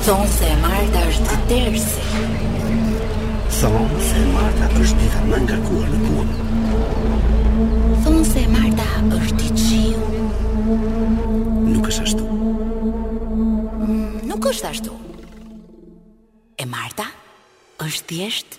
Thonë se e Marta është tersi. Thonë se e Marta është të dita më nga kuar në punë. Thonë se e Marta është diçiu. Nuk është ashtu. Mm, nuk është ashtu. E Marta është thjesht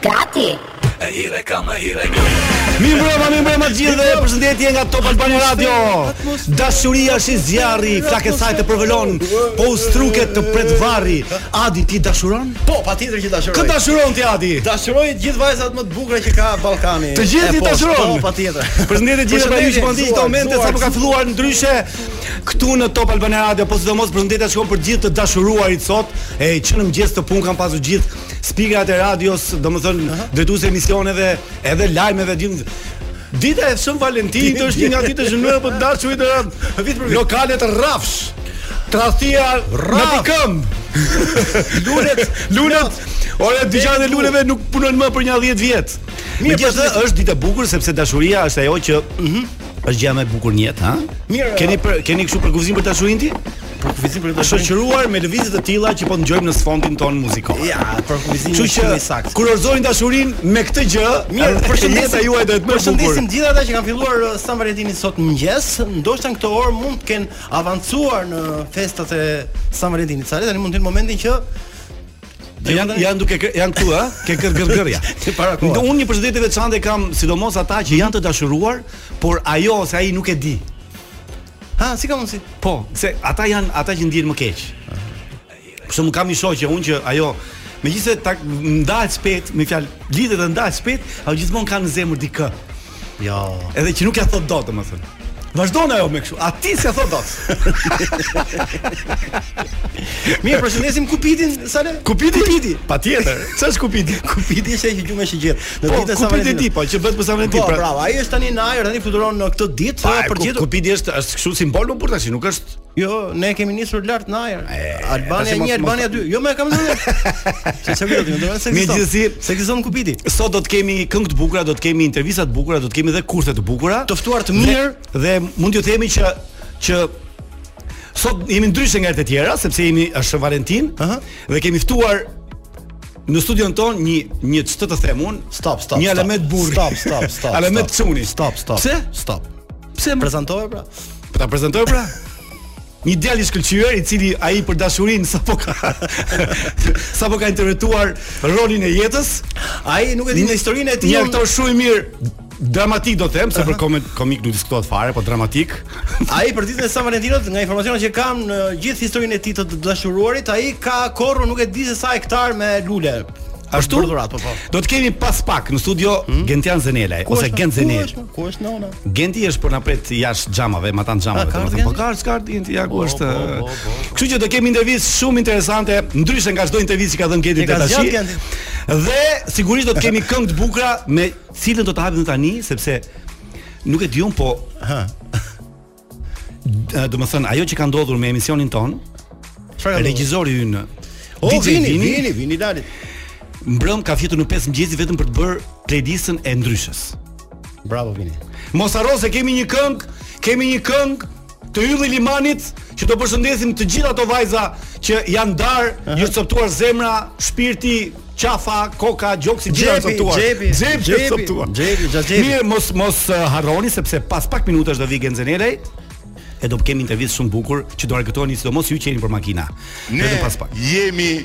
Gati! E hire kam, e hire kam Mirëmbrëma, mirëmbrëma gjithëve përshëndetje nga Top Albania Radio Dashuria është si zjarri, flaka e saj të përvelon Po u struket të pret varri Adi, ti dashuron? Po, patjetër që dashuroj Kë dashuron ti Adi? Dashuroj gjithë vajzat më të bukura që ka Ballkani Të gjitha ti dashuron? Po, patjetër Përshëndetje gjithë pra ju që po ndiqni në këto momente Sapo ka filluar Ndryshe Këtu në Top Albania Radio Po sidomos përshëndetje kam për gjithë të dashuruarit sot E që në mëngjes te puna kam pasu gjithë Spikerat e radios, domethënë uh -huh. drejtues emisioneve, edhe lajmeve dimë Dita e Shën Valentinit është një nga ditët më të dashura të radios. Vit për vit. Lokalet rrafsh. Tradhtia në pikun. Lulet, lulet. Ora dyqanet e luleve nuk punojnë më për një 10 vjet. Mirë, po është ditë e bukur sepse dashuria është ajo që, mhm, është gjëja më e bukur në jetë, ha? Mirë. Keni për, keni kështu përkufizim për dashurinë ti? përkufizim për të shoqëruar me lëvizje të tilla që po dëgjojmë në sfondin tonë muzikor. Ja, përkufizim është shumë i saktë. Kurorëzojnë dashurinë me këtë gjë, mirë, përshëndetja juaj do të më shumë. Përshëndesim gjithë ata që kanë filluar uh, San Valentinin sot mëngjes. Ndoshta në këtë orë mund të kenë avancuar në festat e San Valentinit. Sale tani mund të jenë në momentin që Dhe janë janë duke janë këtu, ha? Ke kër gërgërja. Ti para kohë. Unë një përshëndetje të veçantë kam, sidomos ata që janë të dashuruar, por ajo ose ai nuk e di. Ha, si ka mundsi? Po, se ata janë ata që ndihen më keq. Kështu kam një shoqe unë që ajo megjithëse ndahet shpejt, me fjalë lidhet dhe ndahet shpejt, ajo gjithmonë ka në zemër dikë. Jo. Edhe që nuk ia thotë dot, domethënë. Vazhdon ajo me kështu. Atij s'ia thotë dot? Mirë, përshëndesim Kupidin, Sale. Kupidi, Kupidi. Patjetër. Ç'është Kupidi? Kupidi është ai që gjuan me shigjetë. Në ditën e San Valentinit. Kupid e di, po që bëhet për San Valentin. Po, pra... bravo. Ai është tani në ajër, tani fluturon në këtë ditë, sa për gjithë. Kupidi është është kështu simbol, por tash, nuk është. Jo, ne kemi nisur lart në ajër. Albania 1, Albania 2. Jo, më kam thënë. Se çfarë do të thonë, do të thonë se gjithsesi, se ekziston Kupidi. Sot do të kemi këngë të bukura, do të kemi intervista të bukura, do të kemi edhe kurthe të bukura. Të ftuar të mirë dhe mund t'ju themi që që sot jemi ndryshe nga të tjera sepse jemi Shën Valentin, ëh, dhe kemi ftuar Në studion tonë një një ç'të të them unë, stop stop. Një element burri. Stop stop stop. Element çuni. Stop stop. Pse? Stop. Pse më prezantoje pra? Po ta prezantoj pra. Një djalë i shkëlqyer i cili ai për dashurinë sapo ka sapo ka interpretuar rolin e jetës, ai nuk e di në historinë e tij. Një aktor shumë i mirë, dramatik do të them, se për komik, komik nuk diskutohet fare, po dramatik. Ai për ditën e San Valentinot, nga informacionet që kam në gjithë historinë e tij të dashuruarit, ai ka korrur nuk e di se sa hektar me lule. Ashtu? Për dhurata, po, po. Do të kemi pas pak në studio hmm? Gentian Zenelaj ose Gent Zenel. Ku është nona? Genti është po na pret jashtë xhamave, matanë xhamave, domethënë po ka çka Genti ja ku po, është. Po, po, Kështu që do kemi intervistë shumë interesante, ndryshe nga çdo intervistë që ka dhënë Genti deri tash. Dhe sigurisht do të kemi këngë të bukura me Cilën do ta hapim tani sepse nuk e di unë po, domethënë ajo që ka ndodhur me emisionin tonë, çfarë regjizori ynë? O Vini, Vini, Vini, Vini dalit. Mbrëm ka fjetur në 5 mëngjesi vetëm për të bërë playlistën e ndryshës. Bravo Vini. Mos harro se kemi një këngë, kemi një këngë Të Ylli Limanit që do përshëndesim të gjitha ato vajza që janë ndarë, uh -huh. u është coptuar zemra, shpirti, qafa, koka, gjoksi, gjithë janë coptuar. Gjepi, gjepi, gjepi, coptuar. gjepi, gjepi, gjepi. Mirë, mos, mos uh, harroni, sepse pas pak minutash do vijë Gent Zenelaj, e do të kemi intervistë shumë bukur që do argëtoheni sidomos ju që jeni nëpër makina. Ne pas pak. jemi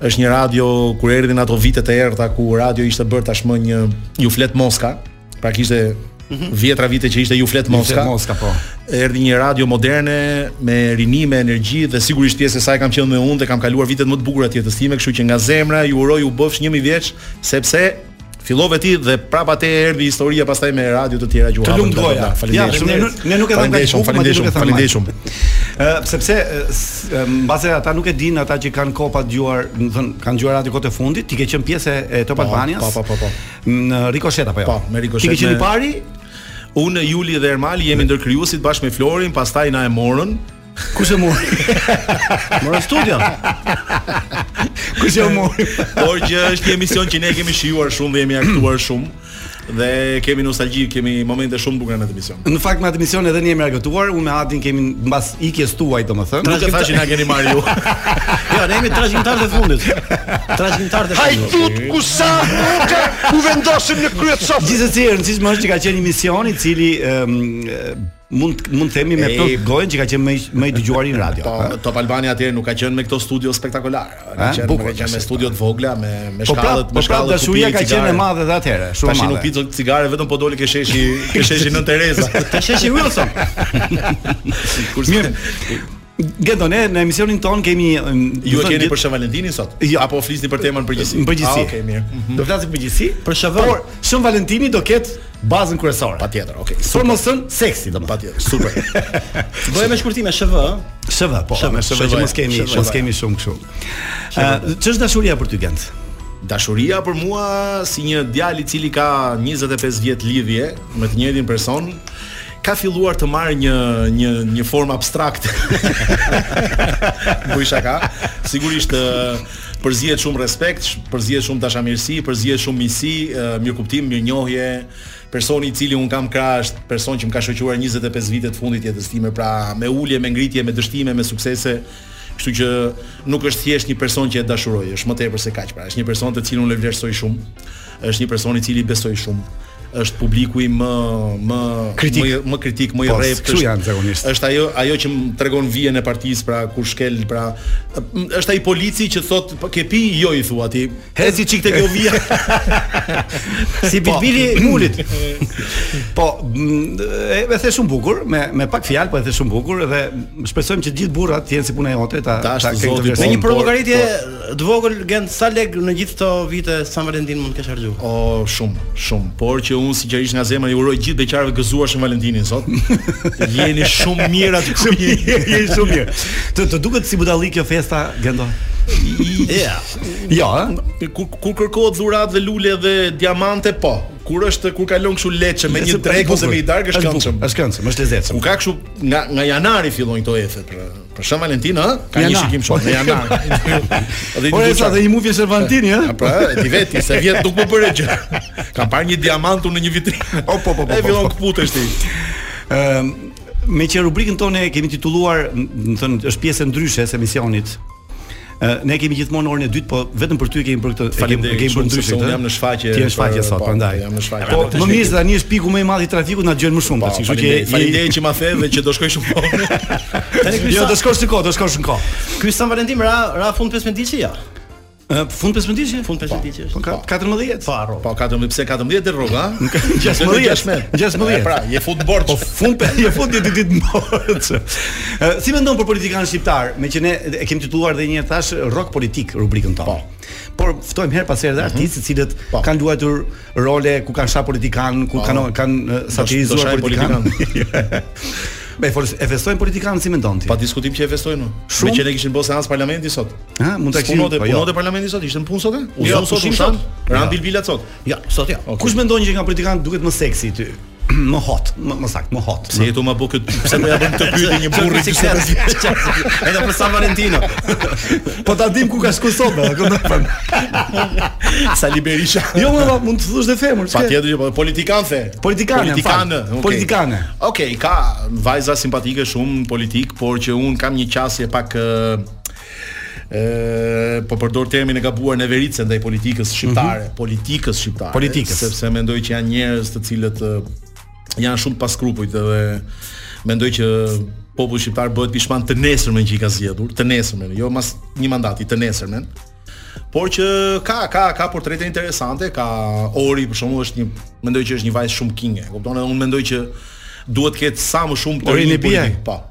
Është një radio kur erdhin ato vitet e errëta ku radio ishte bërë tashmë një ju flet Moska, pra kishte mm -hmm. dhjetëra vite që ishte ju flet Moska. Ju flet Moska po. Erdhi një radio moderne me rini, me energji dhe sigurisht pjesë e saj kam qenë edhe unë dhe kam kaluar vitet më të bukura të jetës sime, kështu që nga zemra ju uroj u bëfsh 1000 vjeç sepse Fillove ti dhe prapa te erdhi historia pastaj me radio të tjera që u hapën. Faleminderit shumë. Ne, ne nuk e dhamë kaq shumë, faleminderit shumë. Faleminderit shumë. Ë sepse mbase ata nuk e dinë ata që kanë ka pa dëgjuar, domethënë kanë dëgjuar radio kohët e fundit, ti ke qenë pjesë e Top po, Albanias. Po, po, po, po. Në Rikoshet apo jo? Po, me Rikoshet. Ti ke qenë i pari? Unë, Juli dhe Ermali jemi ndër krijuesit bashkë me Florin, pastaj na e morën. Kush e mori? Morën studion. Kush e mori? Por është një emision që ne kemi shijuar shumë dhe jemi argëtuar shumë dhe kemi nostalgji, kemi momente shumë të bukura në atë emision. Në fakt në atë emision edhe ne jemi argëtuar, unë me Adin kemi mbas ikjes tuaj domethënë. Nuk e thashë na keni marrë ju. Jo, ne jemi trashëgimtarë të fundit. Trashëgimtarë të fundit. Hajdut ku sa rrugë ku vendosim në krye të sofrës. Gjithsesi e rëndësishme është që ka qenë një emision i cili mund mund të themi me plot gojën që ka qenë më i dëgjuari në radio. Po, eh? Top Albania atëherë nuk ka qenë me këto studio spektakolare. Eh? Ka qenë bukur, ka qenë me studio të vogla me me po pra, shkallët, po me pra, shkallët. Po dashuria ka qenë e madhe edhe atëherë, shumë e madhe. Tash nuk pi dot cigare vetëm po doli ke sheshi, ke sheshi Nënë Tereza. Ke sheshi Wilson. Mirë. Gedo, ne në emisionin tonë kemi Ju e keni për Shën Valentinin sot? Jo. Apo flisni për temën përgjithësi? Në përgjithësi. Ah, okay, mirë. Mm -hmm. Do flasim përgjithësi? Për Shën Por Shën Valentini do ketë bazën kryesore. Patjetër, okay. Por mos thën seksi domethënë. Patjetër, super. Do jemi shkurtime SHV, ë? SHV, po. SHV, me SHV që mos kemi, mos kemi shumë kështu. Ç'është dashuria për ty Genti? Dashuria për mua si një djalë i cili ka 25 vjet lidhje me të njëjtin person, ka filluar të marrë një një një formë abstrakte. Bëj shaka. Sigurisht përzihet shumë respekt, përzihet shumë dashamirësi, përzihet shumë miqësi, mirëkuptim, mirënjohje. Personi i cili unë kam krah është person që më ka shoqëruar 25 vite të fundit jetës time, pra me ulje, me ngritje, me dështime, me suksese. Kështu që nuk është thjesht një person që e dashuroj, është më tepër se kaq, pra është një person të cilin unë e vlerësoj shumë. Është një person i cili besoj shumë është publiku i më më kritik. më më kritik, më i po, rreptë. Kështu janë zakonisht. Është ajo ajo që më tregon vijën e partisë, pra kur shkel, pra është ai polici që thot po, ke pi, jo i thua ti. Ec i çik tek vija. si po. bilbili i Mulit. po, e, e the shumë bukur, me me pak fjalë, po e the shumë bukur dhe shpresojmë që gjithë burrat të jenë si puna jote, ta ta kenë një provokim Të vogël Gent sa lek në gjithë këto vite Shën Valentin mund të kesh harxhu? Oh, shumë, shumë. Por që unë sinqerisht nga zemra i uroj gjithë beqarëve gëzuar Shën Valentinin sot. Jeni shumë mirë aty ku jeni. Jeni shumë mirë. Të të duket si budallik kjo festa, Gento? Ja. Jo, ë? Kur kur kërkohet dhuratë dhe lule dhe diamante, po. Kur është kur kalon kështu leçe me një drekë ose me një darkë është këndshëm. Është këndshëm, është lezetshëm. Kur ka kështu nga nga janari fillojnë këto ethet pra. Për Shën Valentin, ha? Ka një shikim shumë në janar. Dhe po sa të imufje Shën Valentini, ha? Po, e di vetë se vjet nuk më bëre gjë. Ka parë një diamant në një vitrinë. O po po po. E po, fillon po. të këputesh ti. Ëm me që rubrikën tonë e kemi titulluar, do të thënë, është pjesë ndryshe e emisionit. Ne kemi gjithmonë orën e dytë, po vetëm për ty e kemi bërë këtë. Faleminderit. Kemi bërë ndryshe. Unë jam në shfaqje. Ti je në shfaqje sot, po, prandaj. Jam në shfaqje. Po, më mirë se tani është piku më i madh i trafikut na gjen më shumë tash, kështu që faleminderit që ma the dhe që do shkoj shumë në kohë. Tani ky jo do shkosh kohë, do shkosh në kohë. Ky Shën Valentin ra ra fund 15 ditëshi. Fund 15 ditësh? Fund 15 po, ditë. Po 14? Po arro. Po 14 pse 14 ditë rroga? 16. 16. Pra, je fut borxh. Po fund je fut ditë ditë borxh. Si mendon për politikanët shqiptarë, me që ne e kemi titulluar dhe një herë thashë rock politik rubrikën tonë. Po. Por ftojmë herë pas herë dhe mhm. artistë të cilët po. kanë luajtur role ku kanë sha politikan, ku po. kanë kanë satirizuar politikan. Me fol e festojnë politikanët si mendon ti? Pa diskutim që e festojnë. Me që ne kishim bërë seancë parlamenti sot. Ha, mund ta kishim. Punonte po, jo. parlamenti sot ishte në punë sot? U jo, sot u shan. Ranë bilbilat sot. Ja, sot ja. Kush mendon që nga politikanët duket më seksi ty? më hot, më, më saktë, më hot. Si jo atë më bukur, pse po ja bën këtë pyetje një burri siklet. Edhe për San Valentino. po ta dim ku ka shku sot, apo ku ndonjë. Sali Berisha. Jo, më vao, mund të thosh dhe femër, çka? Patjetër që po, politikan the. Politikan, politikan. Okay. Politikan. Okej, okay, ka vajza simpatike shumë në politikë, por që un kam një qasje pak uh, Ë po përdor termin e gabuar neveritëse ndaj politikës shqiptare, mm -hmm. politikës shqiptare, politikës. sepse mendoj që janë njerëz të cilët janë shumë pa skrupujt dhe mendoj që populli shqiptar bëhet pishman të nesërmen që i ka zgjedhur, të nesërmen, jo mas një mandati, të nesërmen. Por që ka ka ka portrete interesante, ka Ori për shembull është një mendoj që është një vajzë shumë kinge. Kupton edhe unë mendoj që duhet të ketë sa më shumë të rinj në politikë, po.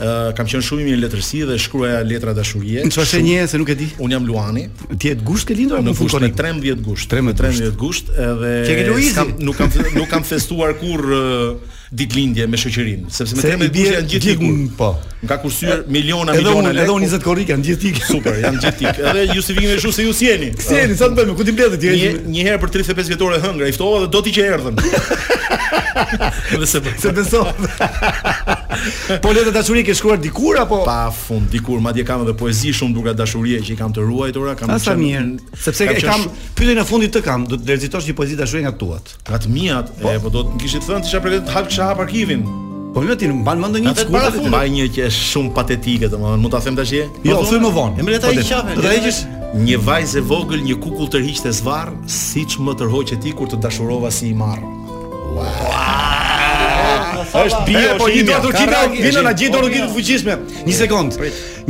Uh, kam qenë shumë i mirë në letërsi dhe shkruaja letra dashurie. Në çfarë shenje je se nuk e di? Un jam Luani. Ti në gusht ke lindur apo gusht? Në 13 gusht. 13, 13 gusht edhe Ke Luizi. Kam, nuk kam nuk kam festuar kurr uh, ditëlindje me shoqërinë, sepse me 13 gusht janë gjithë ikur. Po. Kam kursyer miliona edhe miliona lekë. Edhe unë 20 korrik janë gjithë ikur. Super, janë gjithë ikur. Edhe justifikimi është se ju s'jeni. S'jeni, ça të bëjmë? Ku t'i mbledh ti? Një, një herë për 35 vjetore hëngra, idhe dot që erdhën. Dhe se po. S'e besoj. po letra dashurie ke shkruar dikur apo? Pa fund dikur, madje kam edhe poezi shumë bukura dashurie që i kam të ruajtura, ka shumë mirë. Sepse kam, kam sh... pyetjen e fundit të kam, do të recitosh një poezi dashurie nga tuat. Nga të miat, po, e, po do të më kishit thënë ta kisha përgatit ta kisha hap arkivin. Po mirë ti mban mend ndonjë çka para fundit. Mbaj një që është shumë patetike, domethënë mund ta them tash? Jo, po, thuaj më vonë. E mirë ta heq qafe. Do ta heqësh qafe një vajzë e vogël, një kukull tërhiqte zvarr, siç më tërhoqe ti kur të dashurova si i marrë. Është fiksimja. Po një duartrokitje na vini një duartrokitje të fuqishme. Një sekond.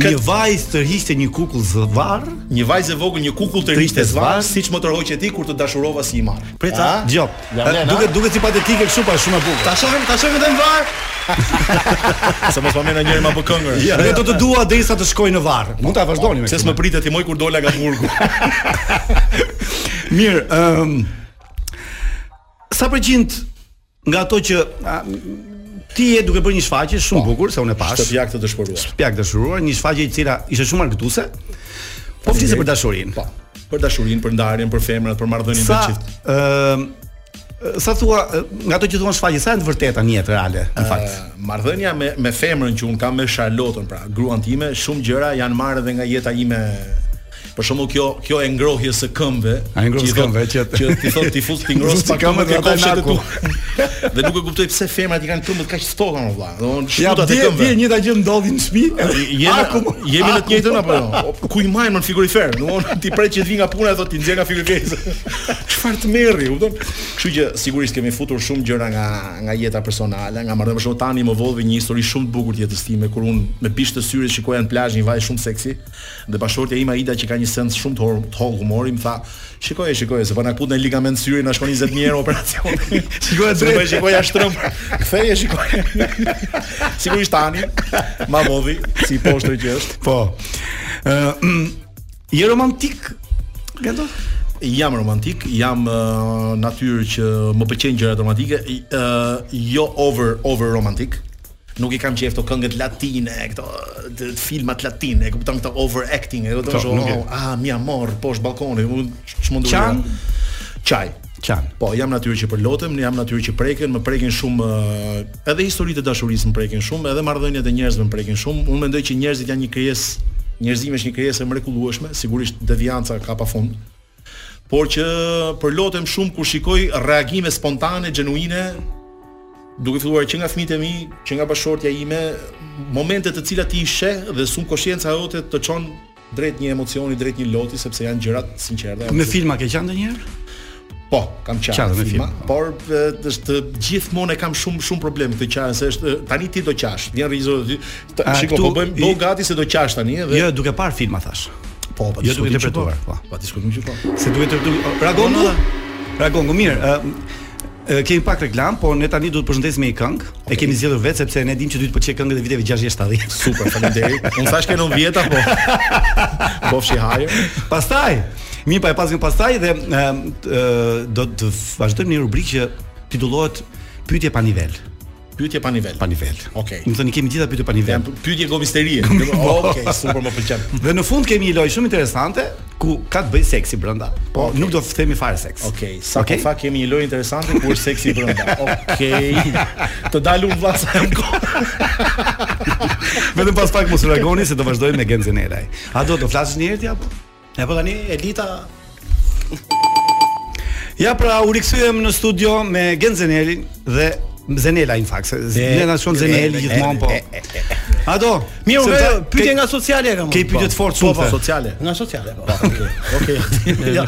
Një vajzë tërhiqte një kukull zvarr, një vajzë e vogël një kukull tërhiqte zvarr, siç më tërhoqe ti kur të dashurova si i marrë. Prit, dëgjo. Duket duket si patetike kështu po shumë e bukur. Ta shohim, ta shohim edhe në varr. Se mos pamë në njëri me rep apo këngë. Ja, ja. do të dua derisa të shkoj në varr. Mund ta vazhdoni me këtë. Se s'më prite ti moj kur dola nga burgu. Mirë, ëm um, Sa përqind nga ato që a, ti je duke bërë një shfaqje shumë të bukur, se unë e pashë. Shtëpiakë të dëshpëruar. Shtëpiakë të dëshpëruar, një shfaqje e cila ishte shumë argëtuese. Po flisje për dashurinë. Po. Për dashurinë, për ndarjen, për femrat, për marrëdhënien në çift. Sa ë sa thua nga ato që thua në shfaqje sa janë të vërteta në jetë reale në fakt marrëdhënia me me femrën që un kam me Charlotte pra gruan time shumë gjëra janë marrë edhe nga jeta ime Për shembull kjo kjo e ngrohjes së këmbëve, e ngrohjes këmbëve që që ti thon t'i fut t'i ngrohësh pak këmbët e kofshët e tu. Dhe nuk e kuptoj pse femrat i kanë këmbët kaq të ftohta more vëlla. Domethënë ato këmbë. Ja, njëta gjë ndodhi në shtëpi. Jemi jemi në të njëjtën apo jo? Ku i majmë në frigorifer? Domethënë ti pret që të vi nga puna e thotë t'i nxjerr nga frigoriferi. Çfarë të merri, u thon? Kështu që sigurisht kemi futur shumë gjëra nga nga jeta personale, nga marrëdhënia për shkak tani ma vodhi një histori shumë të bukur të jetës time kur un me bisht të syrit shikoja në plazh një vajzë shumë seksi. Dhe bashkëshortja ime Aida që ka një sens shumë të hollë humori më tha, "Shikoje, shikoje, se po na u këput një ligament syri na shkon 20 mijë euro operacion." Shikoje drejt. Po shikoja shtrembër. Ktheje shikoje. Sigurisht tani ma vodhi si i poshtër që është. Po. Ë uh, je romantik? Genti? Jam romantik, jam uh, natyrë që më pëlqejnë gjërat romantike, uh, jo over over romantik. Nuk i kam qejf këto këngët latine, këto filmat latine, e kupton këto overacting, e kupton këto, oh, ah, mi amor, poshtë ballkonit, ç'mund të Qan. Qaj. Qan. Po, jam natyrë që përlotem, jam natyrë që prekem, më prekin shumë eh, edhe historitë e dashurisë më prekin shumë, edhe marrëdhëniet e njerëzve më prekin shumë. Unë mendoj që njerëzit janë një krijesë, njerëzimi është një krijesë e mrekullueshme, sigurisht devianca ka pafund, por që përlotem shumë kur shikoj reagime spontane, xhenuine, duke filluar që nga fëmijët e mi, që nga bashkëshortja ime, momente të cilat ti i sheh dhe subkoshienca jote të çon drejt një emocioni, drejt një loti sepse janë gjëra të sinqerta. Me filma ke qarë ndonjëherë? Po, kam qarë me filma, film. Po. por është gjithmonë e kam shumë shumë problem këtë skenë se është tani ti do qash. Vjen regjisori Shiko, po bëhemi gati se do qash tani edhe. Jo, duke parë filma thash. Po, po, jo duke interpretuar. Po, pa pa diskutim që po. Se duhet të reagon. Reagon, mirë. Ë kemi pak reklam, po ne tani do të të përshëndesim me një këngë. E kemi zgjedhur vetë sepse ne dimë që ty të pëlqejnë këngët e viteve 60-70. Super, faleminderit. Unë thash që në vjeta po. Po fshi hajë. Pastaj, mirë po e kalojmë pastaj dhe ë do të vazhdojmë me një rubrikë që titullohet Pyetje pa nivel. Pyetje pa nivel. Pa nivel. Okej. Okay. Domethënë kemi gjitha pyetje pa nivel. Jan pyetje govisterie. Okej, okay, super më pëlqen. Dhe në fund kemi një lojë shumë interesante ku ka të bëjë seksi brenda, po okay. nuk do të themi fare seks. Okej, okay. sa okay. po flet kemi një lojë interesante ku është seksi brenda. Okej. Okay. të dalun vllasa jam kohë. Vetëm pas pak mos reagoni se do vazhdojmë me Gent Zenelaj. A do të flasësh një herë ti apo? E po tani Elita Ja pra u rikthyem në studio me Gent Zenelin dhe Zenela në fakt, Zenela thonë Zeneli gjithmonë po. Ato, mirë, unë një pyetje nga sociale kam. Ke pyetje të fortë po, po, shumë sociale. Nga sociale po. Okej. Ja.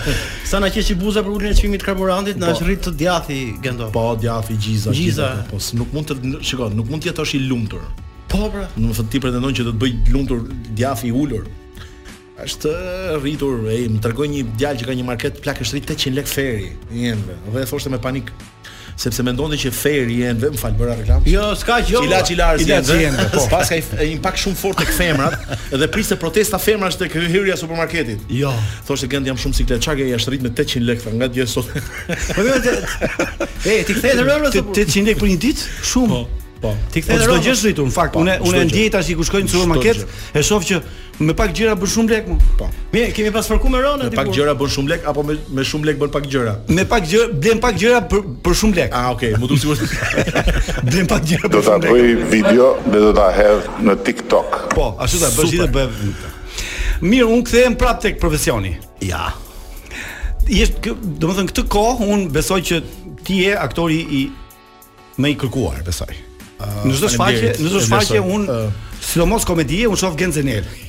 Sa na qeshi buza për uljen e çmimit të karburantit, na po. është rritur djathi Genti. Po, djathi gjiza. Gjiza. Po, nuk mund të shiko, nuk mund të jetosh i lumtur. Po, pra. Domethënë ti pretendon që do të bëj lumtur djathi i ulur. Është rritur, e më tregoi një djalë që ka një market plako është rrit 800 lekë Fairy i enëve. Dhe e thoshte me panik sepse mendonte që Fairy i enëve, më fal bëra reklam. Jo, s'ka gjë jo. Ila ilaçi i enëve. Po. Paska një impakt shumë fort tek femrat dhe priste protesta femrash tek hyrja e supermarketit. Jo. Thoshte Gent jam shumë siklet, çka ke është rrit me 800 lekë nga dje sot. Po jo. Ej, të ka rënë në sy 800 lekë për një ditë? Shumë. Po. Po. Të ka rënë në sy. Po çdo gjë është rritur, në fakt. Po, unë unë ndjej tashi kur shkoj në supermarket, e shoh që Me pak gjëra bën shumë lek më. Po. Mirë, kemi pas fare kur më ra në diku. Me pak gjëra bën shumë lek apo me me shumë lek bën pak gjëra? Me pak gjëra, blen pak gjëra për për shumë lek. Ah, okay, më duhet të sigurohem. blen pak gjëra për shumë lek. Do ta bëj video dhe do ta hedh në TikTok. Po, ashtu ta bësh dhe bëj. Mirë, un kthehem prap tek profesioni. Ja. Jesh, domethënë këtë kohë un besoj që ti je aktori i Më i kërkuar, besoj. Uh, në çdo shfaqje, në çdo shfaqje un uh, sidomos komedi, un shoh Gent Zenelaj.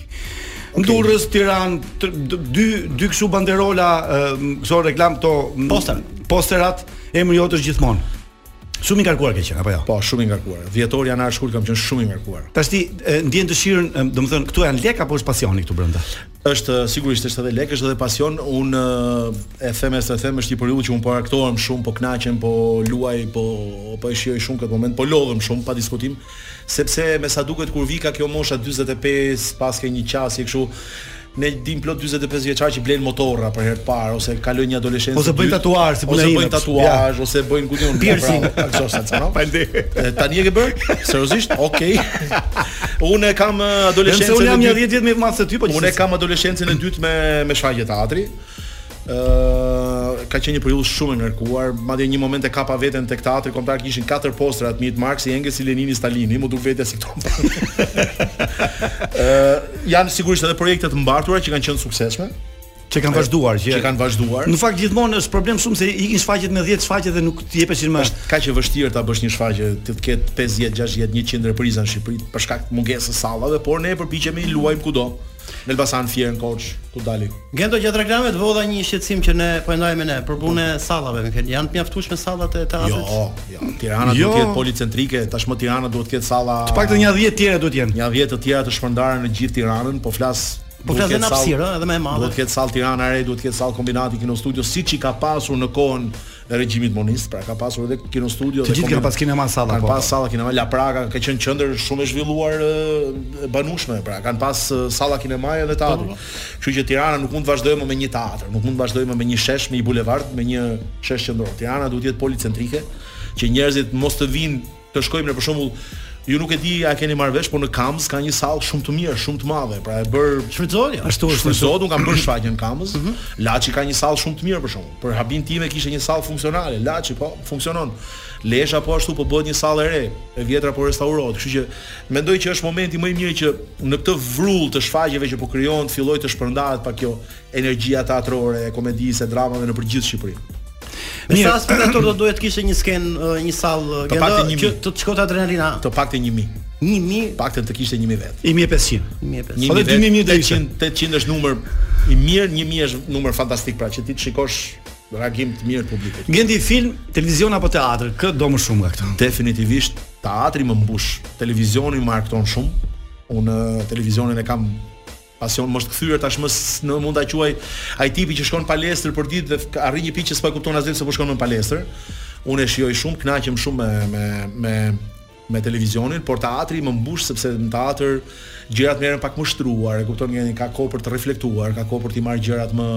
Okay. Durrës, Tiranë, dy dy këso banderola, këso uh, reklam këto poster, posterat emri jot është gjithmonë. Shumë i ngarkuar ke qenë apo jo? Po, shumë i ngarkuar. Dhjetor janar shkurt kam qenë shumë i ngarkuar. Tashti ndjen dëshirën, domethënë këtu janë lek apo është pasioni këtu brenda? Është sigurisht është edhe lek, është edhe pasion. Un e them se e them është një periudhë që un po argëtohem shumë, po kënaqem, po luaj, po po e shijoj shumë këtë moment, po lodhem shumë pa diskutim, sepse me sa duket kur vika kjo mosha 45, paske një qasje kështu, ne dim plot 45 vjeçar që blejnë motorra për herë të parë ose kalojnë një adoleshencë. Ose bëjnë tatuazh, si ose bëjnë tatuazh ose bëjnë gjë tjetër. Piercing, pra, kështu sa çano. Faleminderit. Tani e ke bër? Seriozisht? Okej. Unë e kam adoleshencën. Nëse unë jam një 10 vjet më i madh se ty, po gjithsesi. Unë e kam adoleshencën e dytë me me shfaqje teatri. Ë uh, ka qenë një periudhë shumë e ngarkuar, madje një moment e kapa veten tek teatri kombëtar kishin katër postera të mi, Marksi, Engelsi, Lenini, Stalini, m'u duk vetja si këto. Ë uh, janë sigurisht edhe projekte të mbartura që kanë qenë të suksesshme. Që kanë vazhduar, që, që kanë vazhduar. Në fakt gjithmonë është problem shumë se ikin shfaqjet me 10 shfaqje dhe nuk jepeshin më. Është kaq e vështirë ta bësh një shfaqje që të ketë 50, 60, 100 repriza në Shqipëri për shkak të mungesës së sallave, por ne përpiqemi luajmë kudo. Në Elbasan, Fier, Korç, ku të dali. Gento gjatë reklamave të vodha një shqetësim që ne po e ndajmë ne për punën e sallave, domethënë, janë të mjaftueshme sallat e teatrit. Jo, jo, Tirana jo. duhet të jetë policentrike, tashmë Tirana duhet të ketë salla. Të paktën nja 10 të tjera duhet të jenë. Nja 10 të tjera të shpërndara në gjithë Tiranën, po flas Po flas në hapësirë, ëh, edhe më e madhe. Duhet të ketë sallë Tirana e Re, duhet të ketë sallë Kombinati, Kinostudio, siç i ka pasur në kohën e regjimit monist, pra ka pasur edhe Kinostudio dhe gjithë kanë pas kinema salla po. Kanë pas salla kinema Lapraka, ka qenë qendër shumë e zhvilluar e banueshme, pra kanë pas salla kinema edhe teatri. Po. Kështu që Tirana nuk mund të vazhdojë më me një teatër, nuk mund të vazhdojë më me një shesh, me një bulevard, me një shesh qendror. Tirana duhet të jetë policentrike, që njerëzit mos të vinë Të shkojmë ne për shembull Ju nuk e di a keni marrë vesh, por në Kamëz ka një sallë shumë të mirë, shumë të madhe. Pra e bërë. Shfrytëzohet. Ashtu është. Shfrytëzohet, unë kam bërë shfaqje në Kamëz. Mm -hmm. Laçi ka një sallë shumë të mirë për shembull. Për habinë time kishte një sallë funksionale. Laçi po funksionon. Lezha po ashtu po bëhet një sallë e re, e vjetra po restaurohet. Kështu që mendoj që është momenti më i mirë që në këtë vrull të shfaqjeve që po krijohen, të fillojë të shpërndahet pak kjo energji teatrore e komedisë, e dramave nëpër gjithë Shqipërinë. Me sa spektatorë do duhet të kishte një skenë, një sallë Genti që të të shkonte adrenalina? Të paktën 1000. 1000, paktën të kishte 1000 vetë. 1500. 1500. Po 2000 do ishte 800 është numër i mirë, 1000 është numër fantastik pra që ti të shikosh reagim të mirë publikut. Genti film, televizion apo teatër, kë do më shumë nga këto? Definitivisht teatri më mbush, televizioni më arkton shumë. Unë televizionin e kam Pasion më është kthyer tashmë si mund ta quaj ai tipi që shkon në palestër përditë dhe arrin në një pikë që s'po e kupton as vetë pse po shkon në palestër. Unë e shijoj shumë, kënaqem shumë me me me me televizionin, por teatri më mbush sepse në teatër gjërat merren pak më shtruar, e kupton, ka kohë për të reflektuar, ka kohë për t'i marrë gjërat më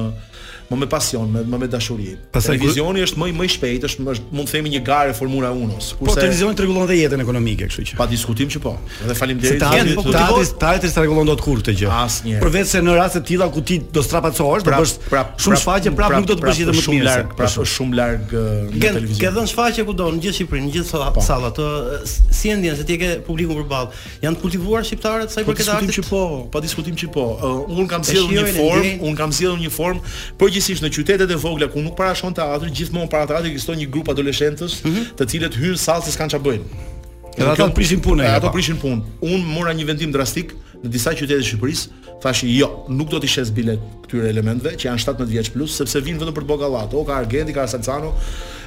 më me pasion, më, më me dashuri. Pastaj televizioni është më më i shpejtë, është më mund të themi një garë Formula 1. Po, kurse po televizioni rregullon dhe jetën ekonomike, kështu që. Pa diskutim që po. Dhe faleminderit. Teatri, po, teatri, teatri s'e rregullon dot kurrë këtë gjë. Asnjëherë. Përveçse në raste të tilla ku ti do strapacohesh, do pra, bësh pra, shumë pra, shfaqje, prapë pra, nuk do të bësh jetë më shumë larg, pra është shumë larg në televizion. Ke dhënë shfaqje kudo në gjithë Shqipërinë, në gjithë po. sallat, si e ndjen se ti ke publikun përballë. Janë të kultivuar shqiptarët sa i përket artit. Pa diskutim që po, pa diskutim që po. Uh, unë kam zgjedhur një formë, unë kam zgjedhur një formë përgjithësisht në qytetet e vogla ku nuk para shkon teatri, gjithmonë para teatrit ekziston një grup adoleshentësh, mm -hmm. të cilët hyjnë në sallë se s'kan ça bëjnë. Edhe ata prishin punë. Ata prishin punë. Unë mora një vendim drastik në disa qytete të Shqipërisë, Thashë jo, nuk do t'i shes biletë këtyre elementëve, që janë shtatëmbëdhjetë vjeç plus, sepse vijnë vetëm për të bo gallatë, o ka ardh Genti, ka Salsano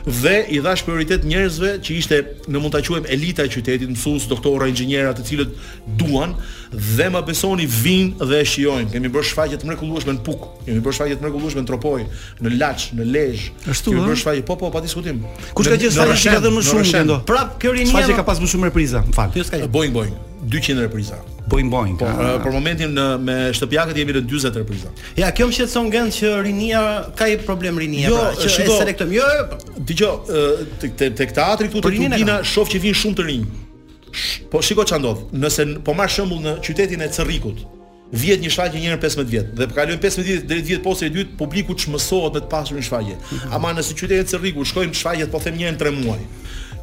dhe i dhashë prioritet njerëzve që ishin, ne mund ta quajmë elita e qytetit, mësues, doktora, inxhinierë, të cilët duan dhe më besoni vijnë dhe e shijojnë. Kemi bërë shfaqje të mrekullueshme në Pukë, kemi bërë shfaqje të mrekullueshme në Tropojë, në Laç, në Lezhë. Ashtu ëh? Kemi bërë shfaqje, po po, pa diskutim. Kush ka qenë shfaqja që ka dhënë më shumë mendon? Prapë kjo rinia. Shfaqja ka pas më shumë repriza, më fal. Kjo s'ka gjë. Boing boing, dyqind repriza. Boing boing. Po, ah. për momentin ne me shtëpiakët jemi në 43 repriza. Ja, kjo më shqetëson Gent që rinia ka një problem rinia jo, pra, që shiko, e selektojmë. Jo, jo, jo. dëgjo, tek te, teatri këtu te Turbina shoh që vijnë shumë të rinj. Po shiko ça ndodh. Nëse po marr shembull në qytetin e Cërrikut, vjen një shfaqje njëherë në 15 vjet dhe kalojnë 15 vjet deri vjen pjesë e dytë publiku çmësohet me të pasur një shfaqje. Mhm. Ama nëse në qytetin e Cërrikut shkojnë shfaqjet po them njëherë në 3 muaj.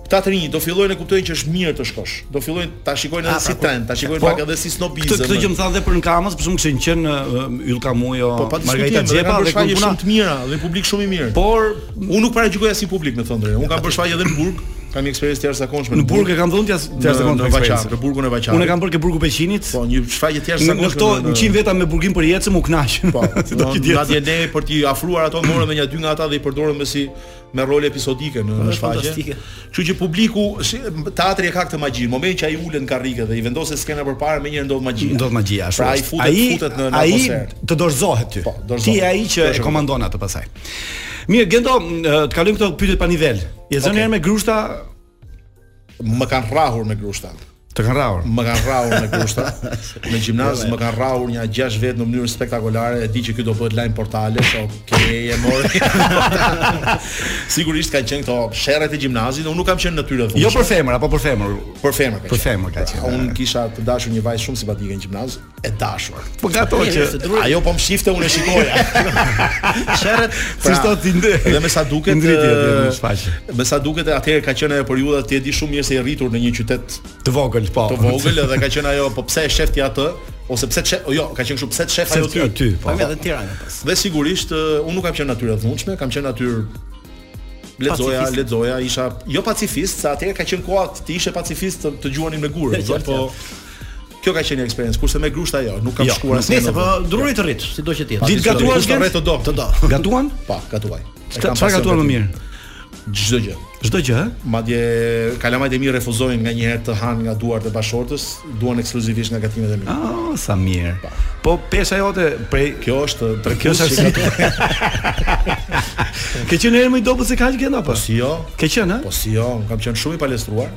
Këta të rinjë do fillojnë të kuptojnë që është mirë të shkosh. Do fillojnë ta shikojnë edhe si trend, ta shikojnë po, pak edhe si snobizëm. Këtë që më thanë dhe për në Kamëz, për shembull kishin qenë uh, Yllka Mujo, po, pa Margarita Xhepa dhe kanë punë të mira dhe publik shumë i mirë. Por unë nuk paragjykoj asnjë publik me thënë drejtë. Unë kam bërë shfaqje edhe në burg, kam eksperiencë të jashtëzakonshme. Në burg e kam dhënë të jashtëzakonshme. Në Vaçar, në burgun e Vaqarrit. Unë kam bërë ke burgu i Peqinit. Po, një shfaqje të jashtëzakonshme. Në këto 100 veta me burgim përjetshëm u kënaqën. Po, do të thotë. Madje ne për të afruar ato morëm edhe një dy nga ata dhe i përdorëm me si me role episodike në në shfaqje. Kështu që publiku si, teatri e ka këtë magji. Në momentin që ai ulet në karrige dhe i vendoset skena përpara, menjëherë ndodh magjia. Ndodh magjia ashtu. Pra ai futet, ai, futet në ai të dorëzohet ty. Po, dorëzohet. Ti je ai që e komandon atë pasaj. Mirë, Gent do, të kalojmë këto pyetje pa nivel. Je zënë herë me grushta Më kanë rrahur me grushta. Të kanë rrahur. Më kanë rrahur me grushta. Në gjimnaz jo, më kanë rrahur nja 6 vetë në mënyrë spektakolare, e di që ky do bëhet lajm portale, s'ke ç'e mor. Sigurisht kanë qenë këto sherrat e gjimnazit, unë nuk kam qenë natyrë Jo për femër, apo për femër. Për femër. Për femër ka qenë. Unë kisha të dashur një vajzë shumë simpatike në gjimnaz. e dashur. Po nga ato që ajo po më shifte unë e shikoja. Sherret, pra, si thot ti ndë. Dhe me sa duket ndriti aty në shfaqje. Me sa duket atëherë ka qenë ajo periudha ti e di shumë mirë se i rritur në një qytet të vogël, po. Të vogël dhe ka qenë ajo po pse e shef ti atë? ose pse sheh, jo, ka qenë kështu pse sheh ajo ty. Aty, po. Kam edhe Tiranë pas. Dhe sigurisht unë nuk kam qenë natyrë e dhunshme, kam qenë natyrë lexoja, lexoja, isha jo pacifist, sa atëherë ka qenë koha të ishe pacifist të, të gjuanin me gurë, po Kjo ka qenë eksperiencë, kurse me grushta jo, nuk kam jo, shkuar asnjë. Nejse po druri të rrit, sido që të jetë. Di të gatuash të rrit të do. Të do. Gatuan? Po, gatuaj. Çfarë gatuan më mirë? Çdo gjë. Çdo gjë, ë? Madje kalamajt e mi refuzojnë nga një herë të hanë nga duart e bashkëshortes, duan ekskluzivisht nga gatimet e mi. Ah, sa mirë. Pa. Po pesha jote prej kjo është për kjo sa si. Ke qenë herë më i dobët se kaq Gent apo? Po si jo. Ke qenë, ë? Po si jo, kam qenë shumë i palestruar.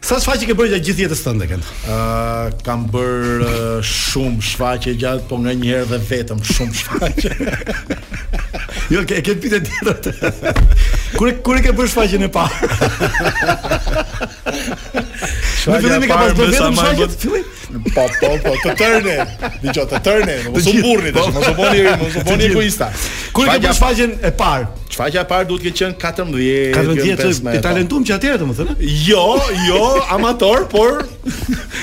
Sa shfaqje ke bërë gjatë gjithë jetës tënde Gent? Ë uh, kam bër uh, shumë shfaqje gjatë, po nganjëherë dhe vetëm shumë shfaqje. jo, ke ke pyetje tjetër. kur kur ke bër shfaqjen e parë? Shfaqja e parë më sa më fillim. Po po po të tërne. Dëgjo të tërne, mos u bëni tash, mos u bëni, mos u bëni egoista. Kur ke bër shfaqjen e parë? Shfaqja e parë duhet të ketë qenë 14, 14 i talentuar që atëherë domethënë. Jo, jo, amator, por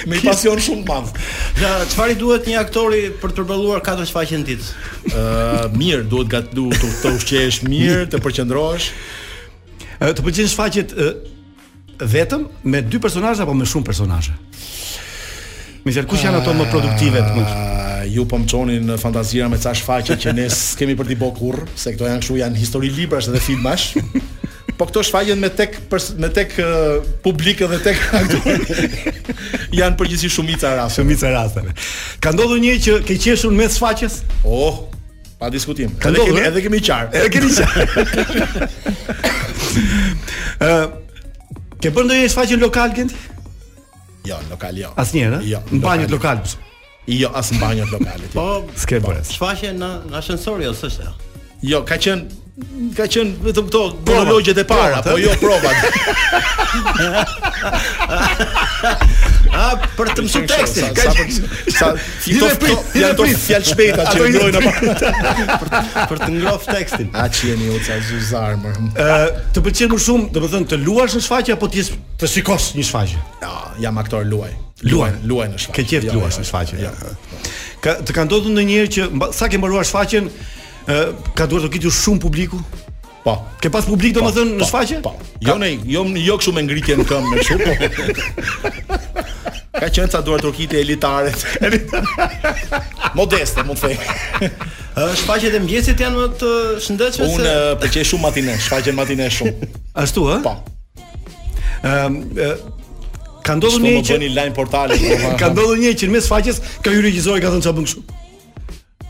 me pasion shumë të madh. Ja, çfarë duhet një aktori për të përballuar katër shfaqje në ditë? Ë, mirë, duhet gatu duhet të ushqehesh mirë, të përqendrohesh. Të pëlqejnë shfaqjet Vetëm me dy personazhe apo me shumë personazhe? Domethënë, kush janë ato më produktive të mund? Ju po më çoni në fantazira me ca shfaqje që ne s'kemi për t'i bo kur, se këto janë këshu, janë histori librash dhe filmash. Po këto shfaqen me tek pers, me tek uh, publik dhe tek janë përgjithësi shumica raste. Shumica raste. Ka ndodhur ndonjëherë që ke qeshur mes shfaqjes? Oh, Pa diskutim. Ka ndodhur, kemi, edhe kemi qarë. Edhe kemi qarë. Ë, ke bën ndonjë shfaqje lokal Genti? Jo, lokal jo. Asnjëherë? Jo. Në banjë lokal. Jo, as në banjë lokal. Po, s'ke bërë. Shfaqje në në ascensor jo, s'është. Jo, ka qenë ka qenë vetëm këto monologjet e para, po jo provat. A për të mësuar tekstin, ka sa të duash janë ato fjalëshpejta që ndihmojnë apo për të ngrohtë tekstin. A që jeni ju ca zuzarë më. Ë, të pëlqen më shumë, domethënë të luash në shfaqje apo të jesh të shikosh një shfaqje? Ja, jam aktor luaj. Luaj, luaj në shfaqje. Ke qejf luash në shfaqje. Ja. Ka të ka ndodhur ndonjëherë që sa ke mbaruar shfaqjen, Ë, ka duartrokitur shumë publiku? Po. Ke pas publik po, domethënë në po, shfaqje? Po. Jo ne, jo jo kështu me ngritje në këmbë me kështu. Po. Kanë qenë ca duartrokitje elitare. Modeste, mund të them. Shfaqjet e mëngjesit janë më të shëndetshme se Unë e pëlqej shumë matine, shfaqjen matine shumë. Ashtu ë? Po. Ëm Ka ndodhur ndonjëherë që në lajme portale. Po, ka ndodhur ndonjëherë që në mes shfaqjes ka hyrë regjisori ka thënë çfarë bën kështu.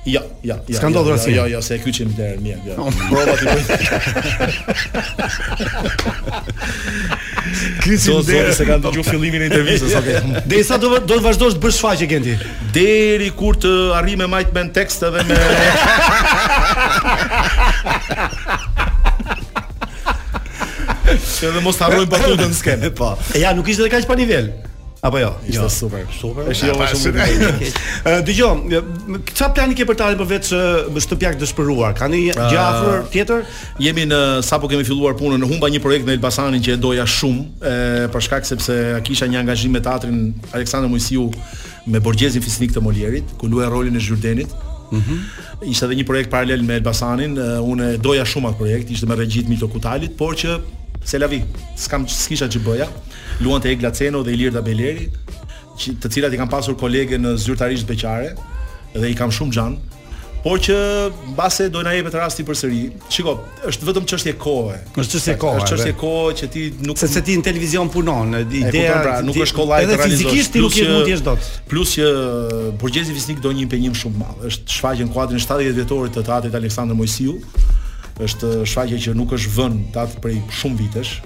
Jo, jo, jo. S'ka ndodhur asnjëherë. Jo, jo, se e kyçim derën mirë. Jo. Oh. Prova ti bëj. Kyçim derën se kanë dëgjuar fillimin e intervistës, okay. Deri sa do do të vazhdosh të bësh shfaqje Genti. Deri kur të arrij me mbajt mend tekst edhe me Edhe mos harroj më batutën në skenë, po. Ja, nuk ishte kaq pa nivel. Apo jo, ishte jo. super. Super. Është jo shumë keq. Dëgjom, çfarë plani ke për të ardhmen përveç Shtëpiake të dëshpëruara? Ka ndonjë gjë ah, afër tjetër? Jemi në sapo kemi filluar punën, unë humba një projekt në Elbasanin që e doja shumë, e, për shkak sepse kisha një angazhim me teatrin Aleksandër Moisiu me Borgjezin Fisnik të Molierit, ku luaj rolin e Zhyrdenit. Mhm. Mm ishte edhe një projekt paralel me Elbasanin, unë doja shumë atë projekt, ishte me regjit Metin Kutelit, por që c'est la vie, s'kam s'kisha ç'bëja. Luante Egla Ceno dhe Ilirda Bejleri, që të cilat i kam pasur kolege në Zyrtarisht beqare dhe i kam shumë xhan, por që mbase do na jepet rasti përsëri. Shiko, është vetëm çështje kohe. Është çështje kohe. Është çështje kohe që ti nuk sepse ti në televizion punon, ideja pra, nuk është kollaj të realizosh. Fizikisht ti nuk mund të jesh dot. Plus që Borgjezi fisnik do një impenjim shumë të madh. Është shfaqje në kuadrin e 70 vjetorit të Teatrit Aleksandër Moisiu. Është shfaqje që nuk është vënë dot prej shumë vitesh.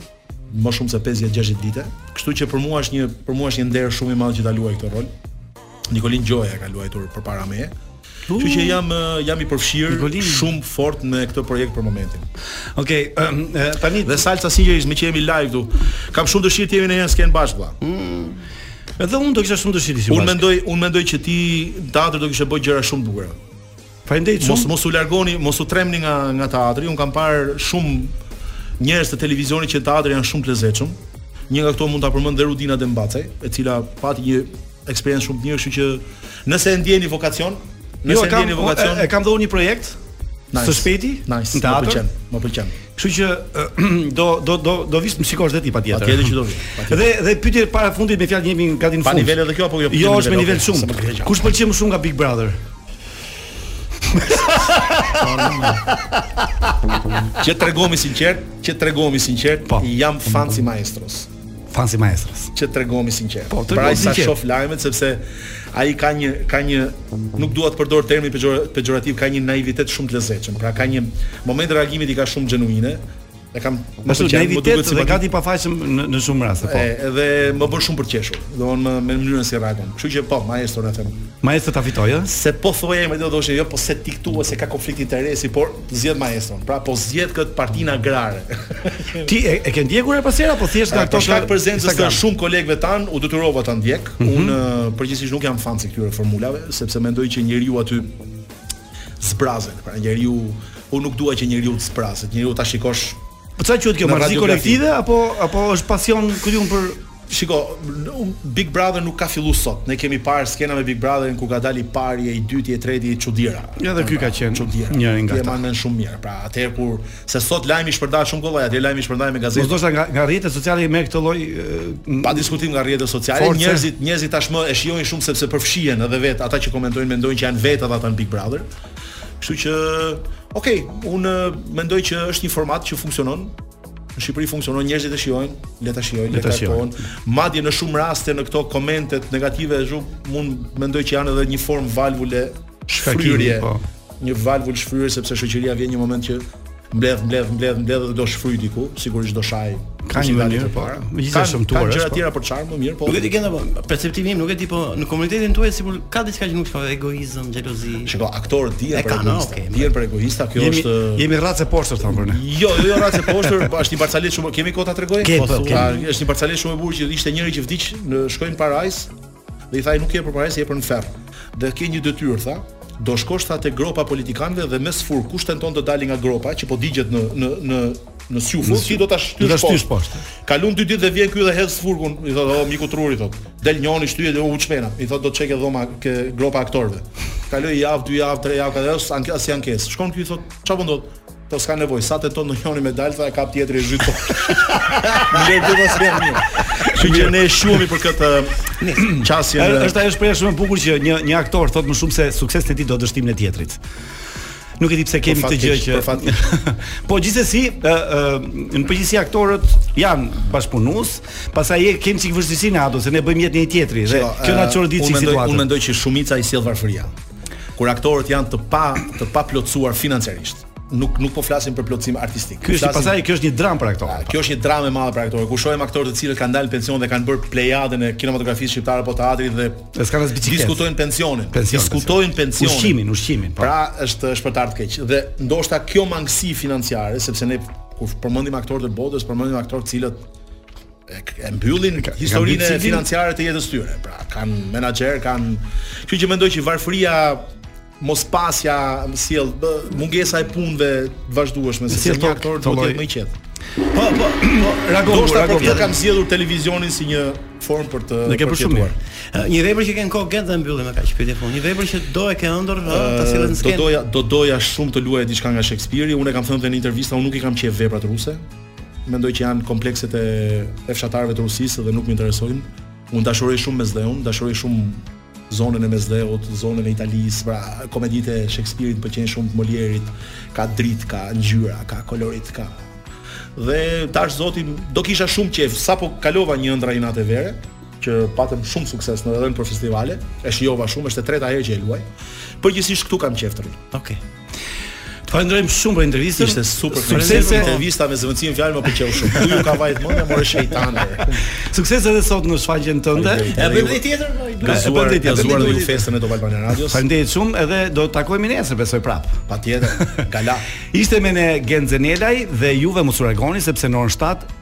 më shumë se 50-60 vite, kështu që për mua është një për mua është një nder shumë i madh që ta luaj këtë rol. Nikolin Xhoja ka luajtur përpara meje. Kështu që jam jam i përfshirë Nikolin... shumë fort në këtë projekt për momentin. Okej, okay, tani dhe Salca sinqerisht meqë jemi live këtu. Kam shumë dëshirë të jemi në një skenë bashkë valla. Mm. Edhe unë do kisha shumë dëshirë të jemi. Unë mendoj, unë mendoj që ti në teatër do kishe bërë gjëra shumë të bukura. Faleminderit shumë. Mos mos u largoni, mos u trembni nga nga teatri. Un kam parë shumë njerëz të televizionit që në teatër janë shumë të lezetshëm. Një nga këto mund ta përmend dhe Rudina Dembacaj, e cila pati një eksperiencë shumë të mirë, kështu që nëse e ndjeni vokacion, jo, nëse e ndjeni vokacion, e, e kam dhe një projekt nice. së shpejti nice. në teatër. Më pëlqen, më pëlqen. Kështu që do do do do vish të shikosh dhe ti patjetër. Patjetër që do vi. Dhe dhe pyetja e parafundit me fjalë jemi gati në fund. Pa nivel edhe kjo apo jo? Jo, është me nivel shumë. Kush të pëlqen më shumë nga Big Brother? Që të tregohemi të sinqertë, që të tregohemi të sinqertë, po. jam fans i maestros. fans i maestros. Që të tregohemi të sinqertë. Po, për sa shof lajmet sepse ai ka një ka një nuk dua të përdor termin pejorativ, ka një naivitet shumë të lezetshëm. Pra ka një moment, reagimet i ka shumë genuine. E kam më shumë naivitet si fëmijë gati i pafajshëm në, në shumë raste po. Edhe më bën shumë për të qeshur. Domethënë me mënyrën si reagon. Kështu që po, maestro do them. Maestro ta fitojë, ë? Se po thoja më do të thoshë, jo po se ti këtu ose ka konflikt interesi, por Zgjedh maestron. Pra po zgjedh kët partinë agrare. Ti e, e ke ndjekur apo s'e, apo thjesht nga këto për shkak të prezencës të shumë kolegëve tanë u detyrova ta ndjek. Mm -hmm. Unë përgjithsisht nuk jam fans i këtyre formulave sepse mendoj që njeriu aty zbrazet, pra njeriu unë nuk dua që njeriu të zbrazet, njeriu ta shikosh Po çfarë quhet kjo marrëzi kolektive apo apo është pasion këtu për Shiko, Big Brother nuk ka fillu sot. Ne kemi parë skena me Big Brother kur ka dalë i pari, i dyti, i treti, çudira. Ja dhe ky ka qenë çudira. Njëri nga ata. Ti e di shumë mirë. Pra, atëherë kur se sot lajmi shpërndahet shumë kollaj, atëherë lajmi shpërndahej me gazetë. Ndoshta nga nga rrjetet sociale e merr këtë lloj pa diskutim nga rrjetet sociale, njerëzit njerëzit tashmë e shijojnë shumë sepse përfshihen edhe vetë ata që komentojnë mendojnë që janë vetë ata në Big Brother. Kështu që, okay, unë mendoj që është një format që funksionon, Në Shqipëri funksionon njerëzit e shijojnë, le ta shijojnë, le ta shijojnë. Madje në shumë raste në këto komentet negative unë mendoj që janë edhe një formë valvule shfryrje. Po. Një valvul shfryrje sepse shoqëria vjen një moment që mbledh, mbledh, mbledh, mbledh dhe do shfryj diku, sigurisht do shaj. Ka një mënyrë po. Megjithëse është e shëmtuar. Ka gjëra po. të tjera për t'sharë, më mirë po. Nuk e di këtu po. Perceptimi im nuk e di po në komunitetin tuaj sikur ka diçka që nuk shkon egoizëm. Xhelozi. Shiko, aktorët njihen për egoista. Okay, njihen për egoista, kjo jemi, është Jemi racë e poshtër thonë për ne. Jo, jo, jo racë e poshtër, është një barsaletë shumë. Kemi kohë ta tregoj? Kemi, po, kemi. Pra, është një barsaletë shumë e bukur që ishte njëri që vdiq dhe shkoi në parajsë dhe i tha nuk je për parajsë, je për në ferr. Dhe ke një detyrë, tha, do shkosh tha te gropa e politikanëve dhe me sfurk kush tenton të dalë nga gropa që po digjet në në në në sjufull, si do ta shtysh poshtë. Shtysh poshtë. Kalon dy ditë dhe vjen ky dhe hedh sfurkun, i thotë, "O miku truri thot. Del njëri shtyhet dhe u çmena. I thotë, "Do të të çoj ke dhoma, ke gropa e aktorëve." Kaloi javë, dy javë, tre javë, edhe as ankesë as ankesë. Shkon ky thotë, "Çfarë po ndodh?" Po s'ka nevojë, sa tenton njëri me dalë, tha e kap tjetri e zhyt. Në dy mos jam mirë. Kështu që ne shuhemi për këtë qasje. Është ajo shprehje shumë e bukur që një një aktor thotë më shumë se suksesin e tij do dështimin e tjetrit. Nuk e di pse kemi këtë gjë që Po gjithsesi, ë ë në përgjithësi aktorët janë bashkëpunues, pastaj e kemi çik vështirësinë ato se ne bëjmë jetën e një tjetri dhe kjo na çon në një situatë. Unë mendoj që shumica i sjell varfëria. Kur aktorët janë të pa të pa plotësuar financiarisht nuk nuk po flasim për plotësim artistik. Ky është pastaj, kjo është një dramë për aktorët. Kjo është një dramë e madhe për aktorët. Kur shohim aktorë të cilët kanë dalë në pension dhe kanë bërë plejadën e kinematografisë shqiptare apo teatrit dhe Dhe s'kanë as biçikletë. Diskutojnë pensionin. Pension, diskutojnë pensionin. Ushqimin, ushqimin. Po. Pra është është për të ardhur keq. Dhe ndoshta kjo mangësi financiare, sepse ne kur përmendim aktorë të botës, përmendim aktorë të cilët e, e mbyllin historinë financiare të jetës tyre. Pra kanë menaxher, kanë Kjo që mendoj që varfëria Mospasja sjell mungesa e punëve të vazhdueshme, sepse një aktor do të jetë më i qetë. Po, po, po, reagon, do të thotë kam zgjedhur televizionin si një formë për të Dhe e ke bërë shumë mirë. Një vepër që e ke në kokë dhe e mbyllim me kaq, pyetje e fundit. Një vepër që do e ke ëndërr ta sjellësh në skenë. Do doja, do doja shumë të luaj diçka nga Shakespeare. Unë e kam thënë në intervista, unë nuk i kam qejf veprat ruse. Mendoj që janë komplekset e e fshatarëve të Rusisë dhe nuk më interesojnë. Unë dashuroj shumë Mesdheun, dashuroj shumë zonën e Mesdheut, zonën e Italisë, pra komeditë e Shekspirit më pëlqejnë shumë të Molierit, ka dritë, ka ngjyra, ka kolorit, ka. Dhe dashtë Zoti do kisha shumë qejf sapo kalova Ëndrra e një nate vere, që patëm shumë sukses në edhe për festivale, e shijova shumë, është e treta herë që e luaj. Përgjithsisht këtu kam qejf të rri. Okej. Okay. Të falenderojm shumë për intervistën. Ishte super sukses intervista me zëvendësim fjale më pëlqeu shumë. Ku ju ka vajt mendja more shejtan. Sukses edhe sot në shfaqjen tënde. E bëjmë një tjetër. Gëzuar, e gëzuar në festën e Top Albania Radios. Faleminderit shumë edhe do të takojmë nesër besoj prap. Patjetër. Gala. Ishte me ne Gent Zenelaj dhe juve mos u largoni sepse në orën 7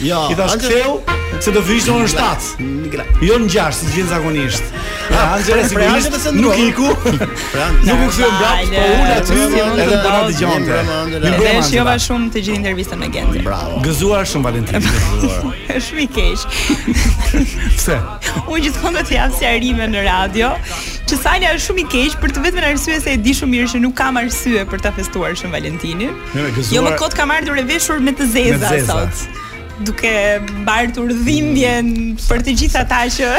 Joi tash kthehu se do vish në 7. Jo në 6, si vjen zakonisht. Ja, Angela si vjen se se nuk iku. Nuk u kthye mbrapsht, po u ul aty edhe do na dëgjonte. Edhe e shijova shumë të gjithë intervistën me Gentin. Bravo. Gëzuar Shën Valentinin. Është shumë i keq. Pse? Unë gjithmonë do të jap sqarime në radio, që Sanja është shumë i keq për të vetmen arsye se e di shumë mirë që nuk kam arsye për ta festuar Shën Valentinin. Mirë, gëzuar. Jo më kot kam ardhur e veshur me të zeza, me zeza. sot. Duke mbartur dhimbjen mm. për të gjithë ata që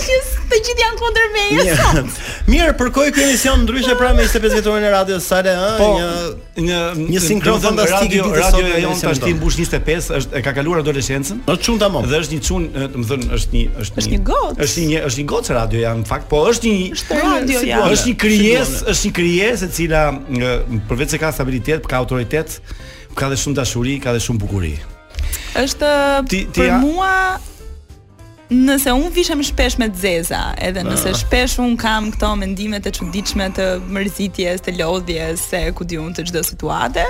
që të gjithë janë kundër meje sot. Mirë, përkon ky emision ndryshe pra me 25 vjetorin e radios Sale, ëh, po, një një një sinkron fantastik i ditës sot. Radio jonë tash ti mbush 25, është e ka kaluar adoleshencën. Është çun tamam. Dhe është një çun, do të thënë, është një është një gocë. Është një është një gocë radioja në fakt, po është një është radioja. Është një krijesë, është një krijesë e cila Nga përveç se ka stabilitet, ka autoritet, ka dhe shumë dashuri, ka dhe shumë bukuri. Është ti, ti për ja... mua nëse un vishem shpesh me zeza, edhe nëse ah. shpesh un kam këto mendime të çuditshme të mërzitjes, të lodhjes, se ku di un të çdo situate,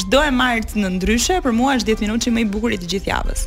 çdo e martë në Ndryshe, për mua është 10 minutëshi më i bukur i të gjithë javës.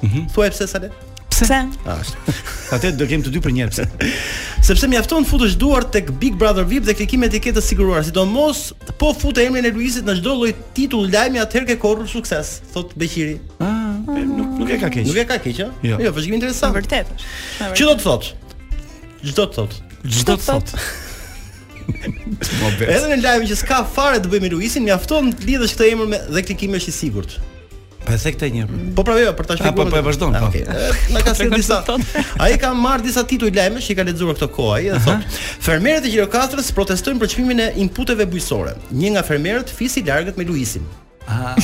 Mhm. Thuaj pse Sale? Pse? Ashtu. Atë do kemi të dy për një pse. Sepse mjafton fusësh duart tek Big Brother VIP dhe klikimi e ti ke të siguruar, sidomos po fut emrin e Luizit në çdo lloj titull lajmi atëherë ke korrur sukses, thot Beqiri. Ah, e, nuk nuk e ka keq. Nuk e ka keq, ë? Jo. Jo, vëzhgim interesant. Vërtet është. është Ç'do të thotë? Çdo të thotë. Çdo të thotë. Edhe në lajmin që s'ka fare të bëjë me Luisin, mjafton të lidhësh këtë emër me dhe klikimi është i sigurt. Po e thek një. Po pra jo, për ta shpjeguar. Po po e vazhdon. Ah, po. Okej. Na ka thënë disa. Ai ka marr disa tituj lajmesh që i ka lexuar këtë kohë ai, thotë. Fermerët e Gjirokastrës protestojnë për çmimin e inputeve bujqësore. Një nga fermerët fis i largët me Luisin. Ah,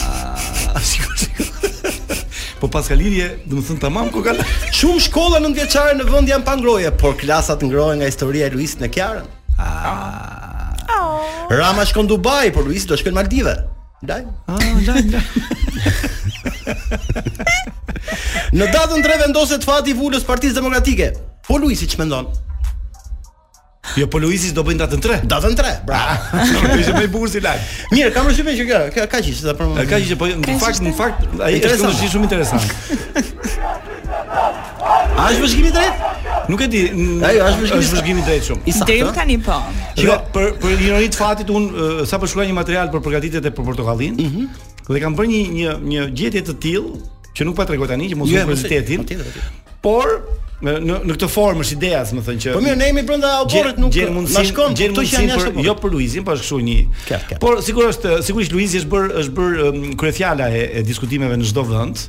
sikur sikur. Po pa s'ka lidhje, do të thënë tamam ku ka. Shumë shkolla nëntëvjeçare në vend janë pa ngrohje, por klasat ngrohen nga historia e Luisit me Kiarën. Ah. Rama shkon Dubai, por Luisi do shkon Maldive. Lajm. Ah, lajm. Në datën 3 vendoset fati i vulës Partisë Demokratike. Po Luisi ç'mendon? Jo, po Luisi do bëj në datën 3. Datën 3. Bravo. Ah. Ishte më i bukur si lajm. Mirë, kam përshtypjen që kjo, kjo kaq ishte për moment. Kaq ishte, po në fakt, në fakt ai është shumë shumë interesant. A është vëzhgimi i drejtë? Nuk e di. Ai është vëzhgimi është vëzhgimi i drejtë shumë. Deri tani po. Shiko, për për ironi të fatit un sa po shkruaj një material për përgatitjet e për portokallin. Ëh. Mm dhe kam bërë një një një gjetje të tillë që nuk po tregoj tani që mos jo, e kuriozitetin. Por në në në këtë formë është ideja, më thënë që Po mirë, ne jemi brenda oborrit nuk na shkon gjen këto që janë jashtë. Jo për Luizin, po është kështu një. Por sigurisht sigurisht Luizi është bër është bër kryefjala e, e diskutimeve në çdo vend.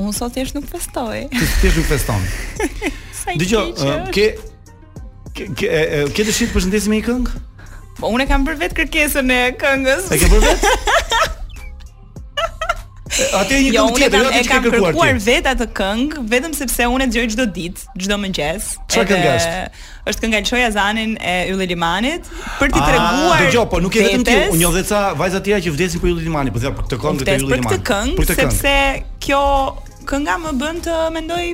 Unë sot thjesht nuk festoj. Ti thjesht nuk feston. Dëgjo, ke ke ke, ke dëshirë të përshëndesim me një këngë? Po unë e kam bërë vetë kërkesën e këngës. E ke bërë vetë? Atë një jo, këngë tjetër, jo, e kam kërkuar vetë atë këngë, vetëm sepse unë e dëgjoj çdo ditë. çdo mëngjes. Çfarë kënga është? Është kënga Lshoja Zanin e Ylli Limanit për t'i ah, treguar. Dëgjoj, po nuk je vetëm ti, unë njoh ca vajza të tjera që vdesin për Ylli Limanin, po thua për këtë këngë të Ylli Limanit. Për këtë këngë, për këtë këngë. Sepse kjo kënga më bën të mendoj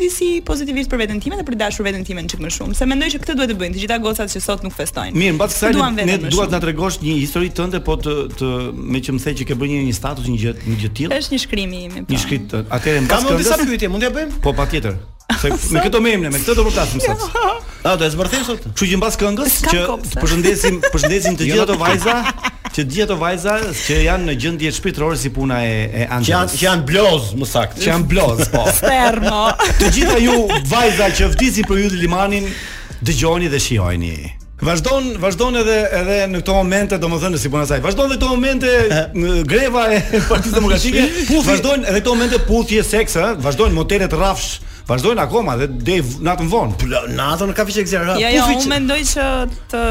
disi pozitivisht për veten time dhe për ta dashur veten time çik më shumë. Se mendoj që këtë duhet të bëjnë të gjitha gocat që sot nuk festojnë. Mirë, mbas kësaj ne duam të na tregosh një histori tënde, po të të meqë më the që ke bërë një status një gjë një gjë tillë. Është një shkrim i Një shkrim. Atëherë mbas këngës. Kam disa pyetje, mund t'ia bëjmë? Po patjetër. Se me këtë me emrin, me këtë do të flasim sot. A do të zbërthim sot? Kështu që mbas këngës që të përshëndesim, përshëndesim të jo, gjitha ato vajza, që të gjitha ato vajza që janë në gjendje shpirtërore si puna e e Angelës. Që janë që janë bloz, më saktë. Që janë bloz, po. Spermo. Të gjitha ju vajza që vdisni për Ylli Limanin, dëgjoni dhe shijojeni. Vazhdon, vazhdon edhe edhe në këto momente, domethënë si puna e saj. Vazhdon edhe këto momente greva e Partisë Demokratike, vazhdojnë edhe këto momente puthje, seks, ë, vazhdojnë motelet rrafsh, vazhdojnë akoma dhe deri v- natën vonë. Po, la- Natën në kafiçe gzja ra. Jo, jo, unë mendoj që të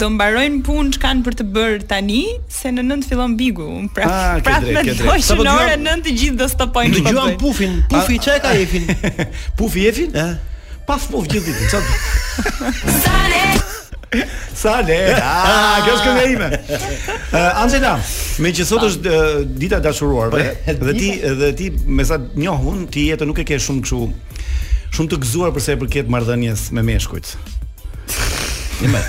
do mbarojnë punë ç'kanë për të bërë tani, Se në 9 fillon bigu, unë prap, ah, prap mendoj që në orë 9 të gjithë do stopojnë të bëjnë. Në pufin, pufi, që e ka efin? pufi efin? Ja. Paf puf gjithë ditë, që Sale! Sale! Ah, kjo është kënga ime. Uh, Angela, meqë sot është uh, dita e të dashuruarve, po, dhe ti, dhe ti, me sa njoh unë, ti jetën nuk e ke shumë këshu, shumë të gëzuar për sa i përket marrëdhënies me meshkujt. Ime.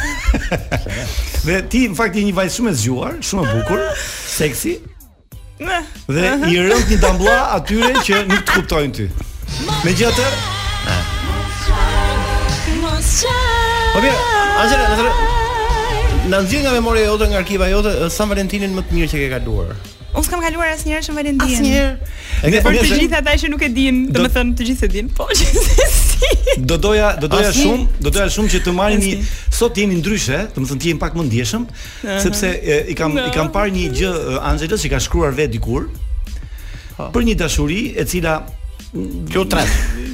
dhe ti në fakt je një vajzë shumë e zgjuar, shumë e bukur, seksi. Dhe i rëntë një dambla atyre që nuk të kuptojnë ty. Megjithatë... Po bje, Angela, në të rëndë... Na nxirr nga memoria jote, nga arkiva jote, San Valentinin më të mirë që ke kaluar. Unë s'kam kaluar asnjëherë Shën Valentin. Asnjëherë. Edhe për të gjithë ata që nuk e dinë, domethënë të gjithë e dinë. Po gjithsesi. Do doja, do doja shumë, do doja shumë që të marrim një sot të jemi ndryshe, domethënë të jemi pak më të ndjeshëm, sepse i kam i kam parë një gjë Angelës që ka shkruar vetë dikur po. për një dashuri e cila U tret.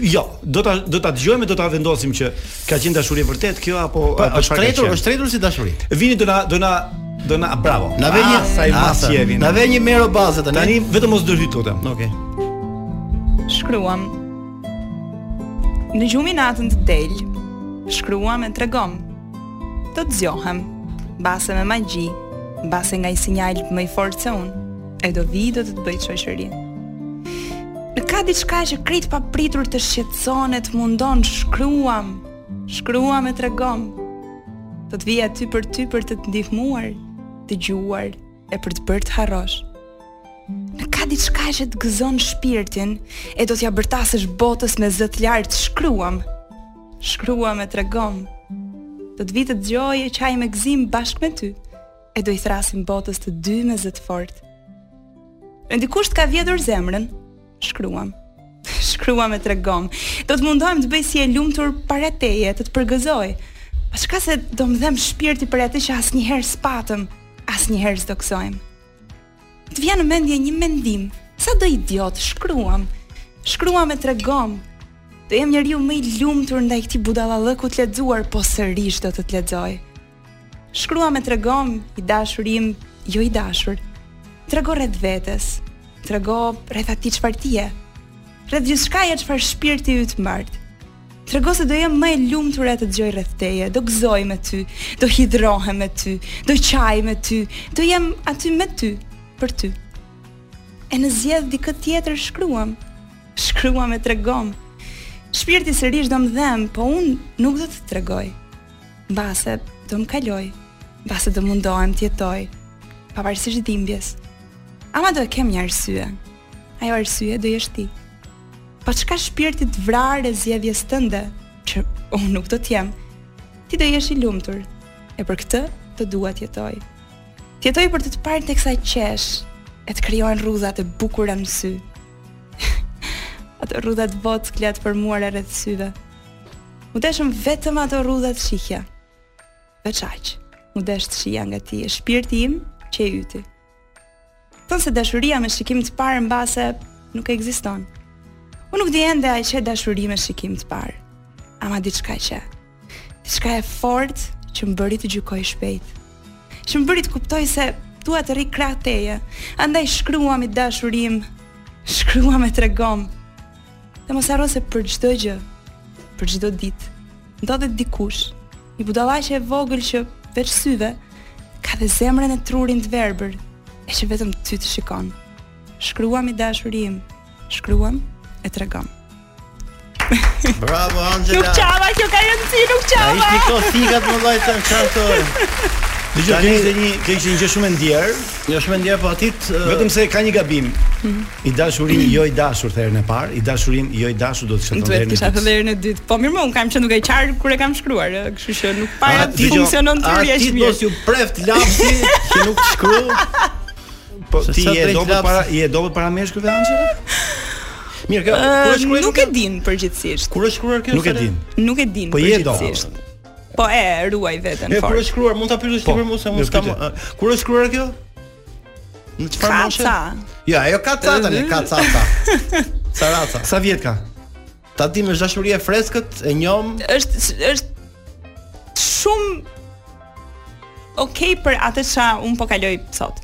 Jo, do ta do ta dëgjojmë e do ta vendosim që Ka qenë dashuri e vërtetë kjo apo po, apo është tretur, është tretur si dashuri. Vini do na do na do na bravo. Na vjen një sa i mas që vini. Na vër një melo bazë tani. Tani vetëm mos ndërhy të lutem. Okej. Okay. Shkruam. Në gjumi natën të del, shkruam e tregom. Do të zgjohem, mbase me magji, mbase nga një sinjal më i fortë se unë. E do vij do të të bëj shoqëri. Në ka diçka që krejt papritur të shqetëson e të mundon, shkruam, shkruam e tregom. Do të vij aty për ty për të të ndihmuar, dëgjuar e për të bërë të harrosh. Në ka diçka që të gëzon shpirtin e do t'ia bërtasësh botës me zë të lartë, shkruam, shkruam e tregom. Do të vij të dëgjoj e qaj me gëzim bashkë me ty, e do i thërrasim botës të dy me zë të fortë. Në dikush të ka vjedhur zemrën, shkruam. Shkruam e tregom. Do të mundohem të bëj si e lumtur para teje, të të përgëzoj. Paçka se do më dhemb shpirti për atë që asnjëherë s'patëm, asnjëherë s'do gëzojmë. Të vjen në mendje një mendim, sado idiot shkruam. Shkruam e tregom. Do jem njeriu më i lumtur ndaj këtij budallallëku të lexuar, po sërish do të të lexoj. Shkruam e tregom, i dashur im, jo i dashur. Trego rreth vetes. Trego rreth atij çfarë ti je. Rreth gjithçkaje çfarë shpirti yt mbart. Trego se do jem më e lumtura të dëgjoj rreth teje, do gëzoj me ty, do hidhërohem me ty, do qaj me ty, do jem aty me ty, për ty. E në zgjedh dikë tjetër shkruam. Shkruam e tregom. Shpirti sërish do më dhemb, po unë nuk do të tregoj. Mbase do më kalojë, mbase do mundohem të jetoj, pavarësisht dhimbjes. Ama do e kem një arsye. Ajo arsye do jesh ti. Paçka shpirtit të vrarë e zgjedhjes tënde, që unë nuk do të jem, ti do jesh i lumtur, e për këtë të dua të jetoj. Të jetoj për të të parë teksa qesh, e të krijohen rrudhat e bukura në sy. Ato rrudhat vockla të formuara rreth syve. M'u deshën vetëm ato rrudha të shihja. Veç aq. M'u desh të shihja nga ti, e shpirti im qe yti. Thonë se dashuria me shikim të parë mbase nuk ekziston. Unë nuk di ende a qe dashuri me shikim të parë. Ama diçka qe. Diçka e fortë që më bëri të gjykoj shpejt. Që më bëri të kuptoj se dua të rri krah teje. Andaj shkruam i dashuri im. Shkruam e tregom. Dhe mos harro se për çdo gjë, për çdo ditë, ndodhet dikush, një budallaqe e vogël që veç syve ka dhe zemrën e trurin të verbër, e që vetëm ty të shikon. Shkruam i dashuri im, shkruam e tregom. Bravo Angela. Nuk qava kjo ka rëndësi, nuk qava. Ai ishte këto sikat më vajtë çfarë thonë. Dëgjo, ishte një, ishte një gjë shumë e ndjerë. Jo shumë e ndjerë, po atit... Uh... Vetëm se ka një gabim. Mm -hmm. I dashuri im, mm -hmm. jo i dashur herën e parë, i dashuri im, jo i dashur do të ishte te herën e dytë. Duhet të e dytë. Po mirë më, unë kam qenë duke qarë kur e kam shkruar, kështu që nuk para të funksionon truri shumë mirë. Atit mos ju preftë lapsi që nuk shkru, po ti e do për para, e do për para me shkru dhe anqëra? Mirë, kur, kur është shkruar... Nuk e din përgjithsisht. Kur është shkruar kjo? Nuk e din. Nuk e din përgjithsisht. Po e do. Po e ruaj veten fort. Kur është shkruar, mund ta pyesësh ti po, për mua se unë s'kam. Kur është shkruar kjo? Në çfarë moshe? Ja, ajo ka ca tani, ka ca ca. Sa ca ca? Sa vjet ka? Ta dimë, dashuri e freskët, e njomë. Është është shumë okay për atë çka unë po kaloj sot.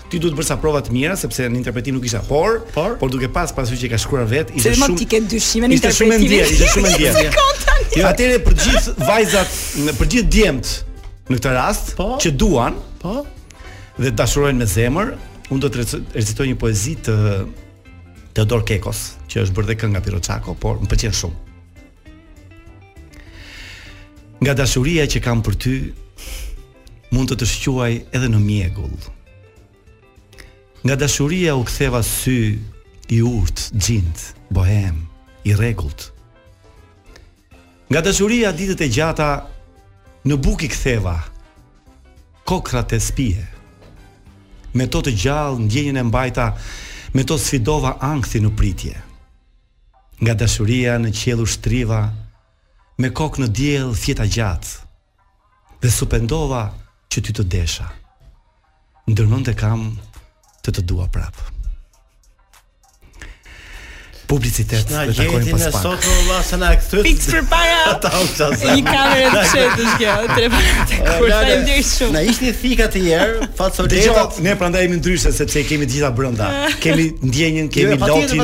Ti duhet të bësh ca prova të mira sepse në interpretim nuk ishe por, por, por duke pas pasur që e ka shkruar vetë, ishte shumë. Ti ke dyshime në interpretim. Ishte shumë e ndjerë, ishte shumë e ndjerë. Jo, atëherë për gjithë vajzat, në për gjithë djemtë në këtë rast po, që duan, po, dhe dashurojnë me zemër, unë do të recitoj një poezi të Teodor Kekos, që është bërë dhe këngë nga Pirro Çako, por më pëlqen shumë. Nga dashuria që kam për ty, mund të të shquaj edhe në mjegull. Nga dashuria u ktheva sy i urtë, xhind, bohem, i rregullt. Nga dashuria ditët e gjata në bukë i ktheva kokrrat e shpije. Me to të gjallë ndjenjën e mbajta, me to sfidova ankthin në pritje. Nga dashuria në qiell u shtriva Me kokë në diell fjeta gjatë Dhe s'u pendova që ty të desha Ndërmend e kam të të dua prap Publicitet dhe takohemi pas pak Sot në vla se na e këtët Pix për para Ata u qa se Një kamerë e fshehtë është kjo Tre për të kur Faleminderit shumë Na i shtë një thika të tjerë Facoletat Ne prandaj jemi ndryshe Sepse kemi të gjitha brenda Kemi ndjenjën, kemi jo, lotin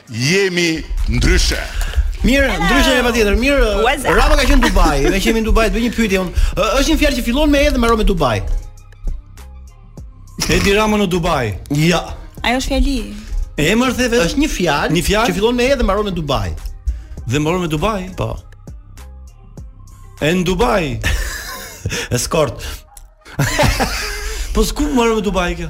Jemi ndryshe. Mirë, ndryshe patjetër. Mirë, Rama ka qenë në Dubai, ne jemi në Dubai, bëj një pyetje unë. Është një fjalë që fillon me e dhe mbaron me Dubai. Edi Rama në Dubai. Ja. Ajo është fjali. Emër the vetë. Është një fjalë një fjalë që fillon me e dhe mbaron me Dubai. Dhe mbaron me Dubai? Po. En Dubai. Eskort. po ku mbaron me Dubai kjo?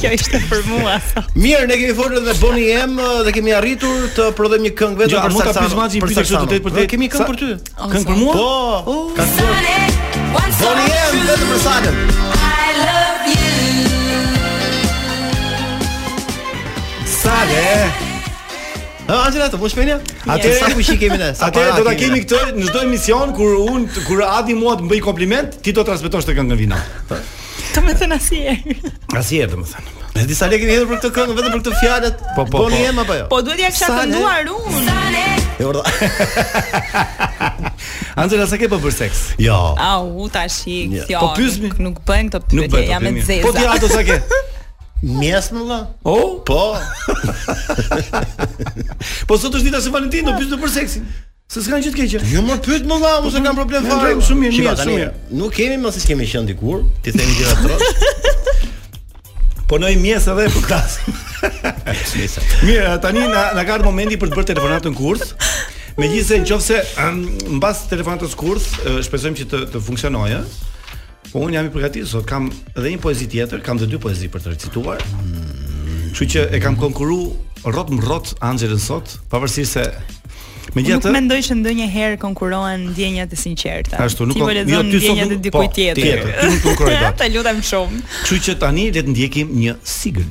Kjo ishte për mua. Mirë, ne kemi folur edhe Boni Em dhe kemi arritur të prodhojmë një këngë vetëm për Saksano. Mund ta pyes për Saksano. Të për të. Kemi këngë për ty. Këngë për mua? Po. Oh. Ka Boni Em vetëm për Saksano. I love you. Sale. Ah, Angela, të mos menja? Atë sa kuçi kemi ne. Atë do ta kemi këtë në çdo emision kur unë kur Adi mua të bëj kompliment, ti do transmetosh të këngën vina. Të më thënë asnjë Asnjë të më thënë Në disa lekë një për këtë këngë Vetëm për këtë fjalët Po, po, po Boni jem apo jo Po duhet ta kisha kënduar unë Sale E mora Anxhela, sa ke po për seks? Jo A u tashi jo, Po pysni Nuk bëjnë të pysmi Nuk bëjnë të pysmi Po tja ato sa ke Mjes më la O? Po Po sot është dita e Shën Valentinit Do pysim për seksin Se s'kanë gjë të keqe. Jo më pyet more vëlla, unë s'kam problem fare. Shumë mirë, mirë, shumë mirë. Nuk kemi më siç kemi qenë dikur, t'i themi gjëra të rrosë. Po noi mjes edhe për klas. Mirë, tani na ka ardh momenti për të bërë telefonatën kurth. Megjithëse nqoftëse mbas telefonatës kurth, shpresojmë që të funksionojë. Po unë jam i përgatitur sot, kam edhe një poezi tjetër, kam edhe dy poezi për të recituar. Kështu që e kam konkuru rrot më rrot Anxhelën sot, pavarësisht se Megjithatë, nuk mendoj se ndonjëherë konkurohen ndjenjat e sinqerta. Ashtu nuk konkurohen jo, ndjenjat e dikujt po, tjetër. Ti nuk konkurroj dot. Të lutem shumë. Kështu që tani le të ndjekim një sigël.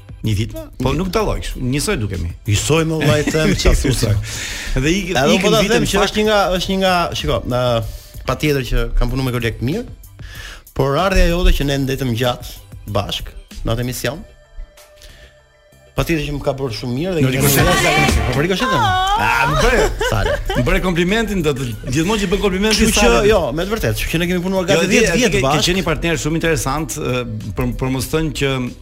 Një ditë më? Po nuk dalloj kështu. Njësoj dukemi. Njësoj more vlla them çfarë thua. Dhe ikën po ikën po vitin që është një nga është një nga, shiko, ë patjetër që kam punuar me kolegë të mirë. Por ardhja jote që ne ndejtëm gjatë bashk në atë emision. Patjetër që më ka bërë shumë mirë dhe nuk e di se po bëri kështu. Ah, më bëre. Sale. Më bëre komplimentin do të gjithmonë që bën komplimentin sa. Që jo, me të vërtetë, që ne kemi punuar gati 10 jo, vjet bashkë. Ke qenë një partner shumë interesant për për mos thënë që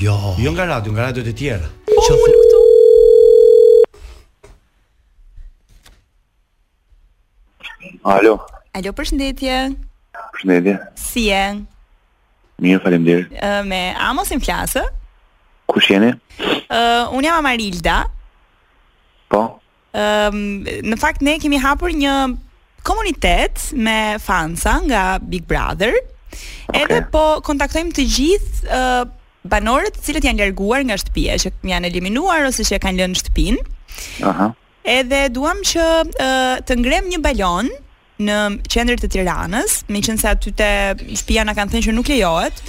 Jo. Jo nga radio, nga radio e tjera. Po Që ul këtu. Alo, Alo, përshëndetje. përshëndetje. Si je? Mirë, faleminderit. Ë, me Amosin flas, ë? Kush jeni? Ë, unë jam Amarilda. Po. Ëm në fakt ne kemi hapur një komunitet me fansa nga Big Brother. Okay. Edhe po kontaktojmë të gjithë ë uh, banorët të cilët janë larguar nga shtëpia, që janë eliminuar ose që e kanë lënë shtëpinë. Aha. Edhe duam që uh, të ngrem një balon në qendër të Tiranës, meqenëse aty te shpia na kanë thënë që nuk lejohet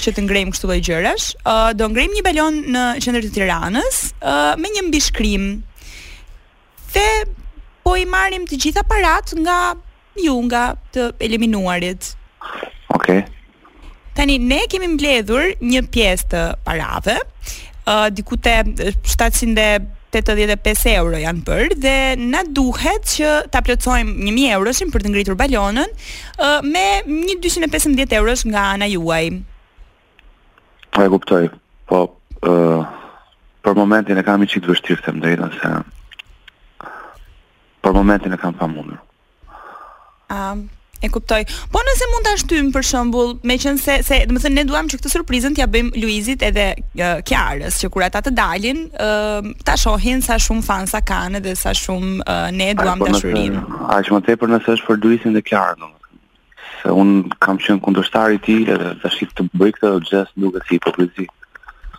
që të ngrejmë kështu lloj gjërash. Ë uh, do ngrejmë një balon në qendër të Tiranës uh, me një mbishkrim. Dhe po i marrim të gjitha parat nga ju, nga të eliminuarit. Okej. Okay. Tani ne kemi mbledhur një pjesë të parave, uh, diku te 785 euro janë bërë dhe na duhet që ta plotësojmë 1000 euroshin për të ngritur balonën uh, me një 215 eurosh nga ana juaj. Po e kuptoj. Po uh, për momentin e kam i çik vështirë të them drejtën se për momentin e kam pamundur. Ëm, um, e kuptoj. Po nëse mund ta shtym për shembull, meqense se, domethënë ne duam që këtë surprizën t'ia bëjmë Luizit edhe uh, Kiarës, që kur ata të dalin, ë uh, ta shohin sa shumë fansa kanë dhe sa shumë uh, ne duam po dashurinë. Aq më tepër nëse është për Luizin dhe Kiarën, domethënë. Se un kam qenë kundërshtar i tij, tash të bëj këtë gjest duket si hipokrizi.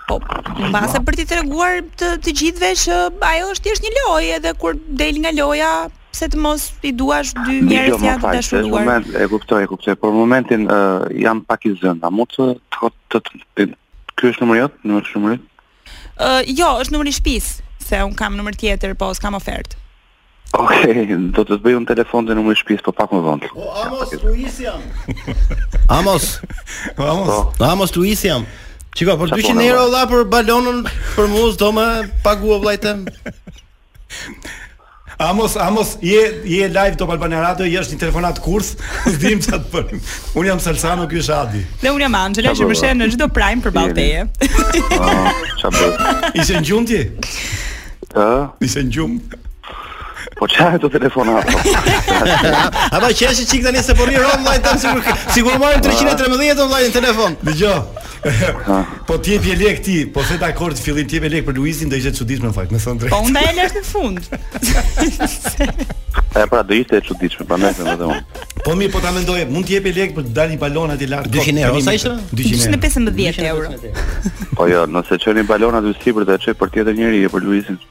Po, mbase për t'i treguar të të gjithëve që ajo është thjesht një lojë edhe kur del nga loja pse të mos i duash dy njerëz që janë të dashuruar. Jo, më e kuptoj, e kuptoj, por momentin uh, jam pak i zënë, a mund të të ky është numri jot, numri është numri? Uh, jo, është numri i shtëpisë, se un kam numër tjetër, po s'kam ofertë. Okej, okay, do të të bëj un telefon te numri i shtëpisë, po pak më vonë. O Amos, Luizi jam? Amos. Amos. Po. Amos, Luizi jam? Shiko, për 200 euro vlla për balonën për mua s'do me pagu vllai jem. Amos, Amos, je je live Top Albania Radio, kjo është një telefonatë kurth, s'dim çfarë të bëjmë. Unë jam Salsano, ky është Adi. Dhe unë jam Angela, që më sheh në çdo prime për Balteje. Çfarë bëj? Ishe në gjumë ti? Ë? Ishe në gjumë? Po çfarë telefonate? A do qesh çik tani se po rri online tani sigur sigur marrim 313 online në telefon. Dgjoj. po ti jep lek ti, po se dakord fillim të jepje lek për Luizin do ishte e çuditshme në fakt, me thënë drejt. Po unë e lësh në fund. E pra do ishte e çuditshme, pa mendem edhe unë. Po mirë po ta mendoje, mund të jepje lek për të dalë një balon aty lart 200 euro, sa ishte? 215 euro. Po jo, nëse çoj balon aty sipër do çoj për tjetër njeri, jo për Luizin.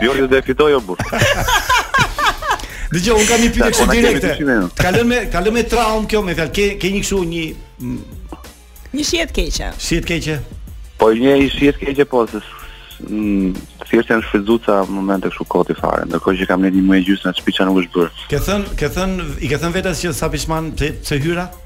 Bjordi dhe fitoj o burr. Dëgjoj, un kam një pyetje kështu direkte. Ka lënë, më ka lënë me traumë kjo me fjalë. Ke ke një kështu një një shije të keqe. Shije të keqe. Po një shije të keqe po se mm, thjesht janë shfrytzuar ca momente kështu koti fare, ndërkohë që kam një muaj e gjysmë në shpi ça nuk është bër. Ke thën, ke thën, i ke thën vetes që sa pishman pse hyra?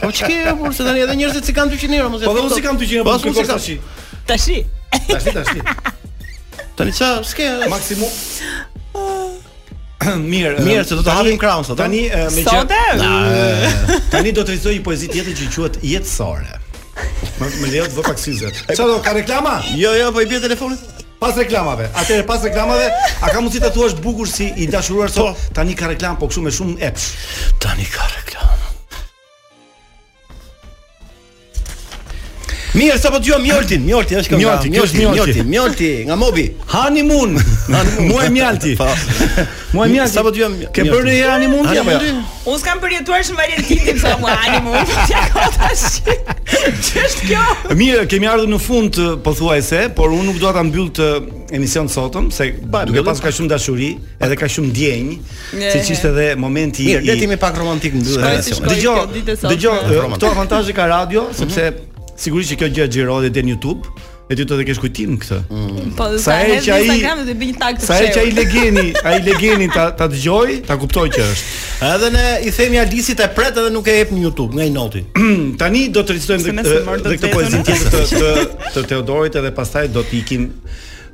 Po ça ke, por se tani edhe njerëzit s'i kanë 200 euro, mos e. Po unë s'i kam 200 euro, po unë si tash. Tash. Tash tash. Tani ça, s'ke maksimum. Mirë, mirë se do të hapim Crown sot. Tani me që Tani do të recitoj një poezi tjetër që quhet Jetësore. Më lejo të vë pak syzet. Çfarë do ka reklama? Jo, jo, po i bie telefonit. Pas reklamave. Atëherë pas reklamave, a ka mundësi ta thuash bukur si i dashuruar, So? Po. Tani ka reklam po kështu me shumë epsh. Tani ka reklam. Mirë, sapo dëgjuam Mjaltin, Mjalti, është kënga. Mjalti, Mjalti, Mjalti, Mjalti, nga Mobi. Honeymoon, muaj mjalti. Po. Muaj mjalti sapo dëgjoj. Ke bërë një honeymoon ti apo? Jo? Unë s'kam përjetuar shumë Valentin tim sa muaj honeymoon. Ja kota shi. Ç'është kjo? Mirë, kemi ardhur në fund pothuajse, por unë nuk dua ta mbyll këtë emision sotëm se ba, duke pas ka shumë dashuri, edhe ka shumë ndjenjë, siç ishte edhe momenti i Mirë, le të jemi pak romantik në dy emision. Dëgjoj, dëgjoj, këto avantazhe ka radio, mhm. sepse sigurisht që kjo gjë xhirohet edhe në YouTube. E ti do të kesh kujtim këtë. Mm. Po, sa herë që ai Instagram do të bëj një tag të Sa herë që ai legeni, ai legeni ta ta dëgjoj, ta kuptoj që është. Edhe ne i themi Aldisit e pret edhe nuk e jep në YouTube, nga inati. Tani do të recitojmë dhe, dhe këtë poezi tjetër të, të të Teodorit edhe pastaj do të ikim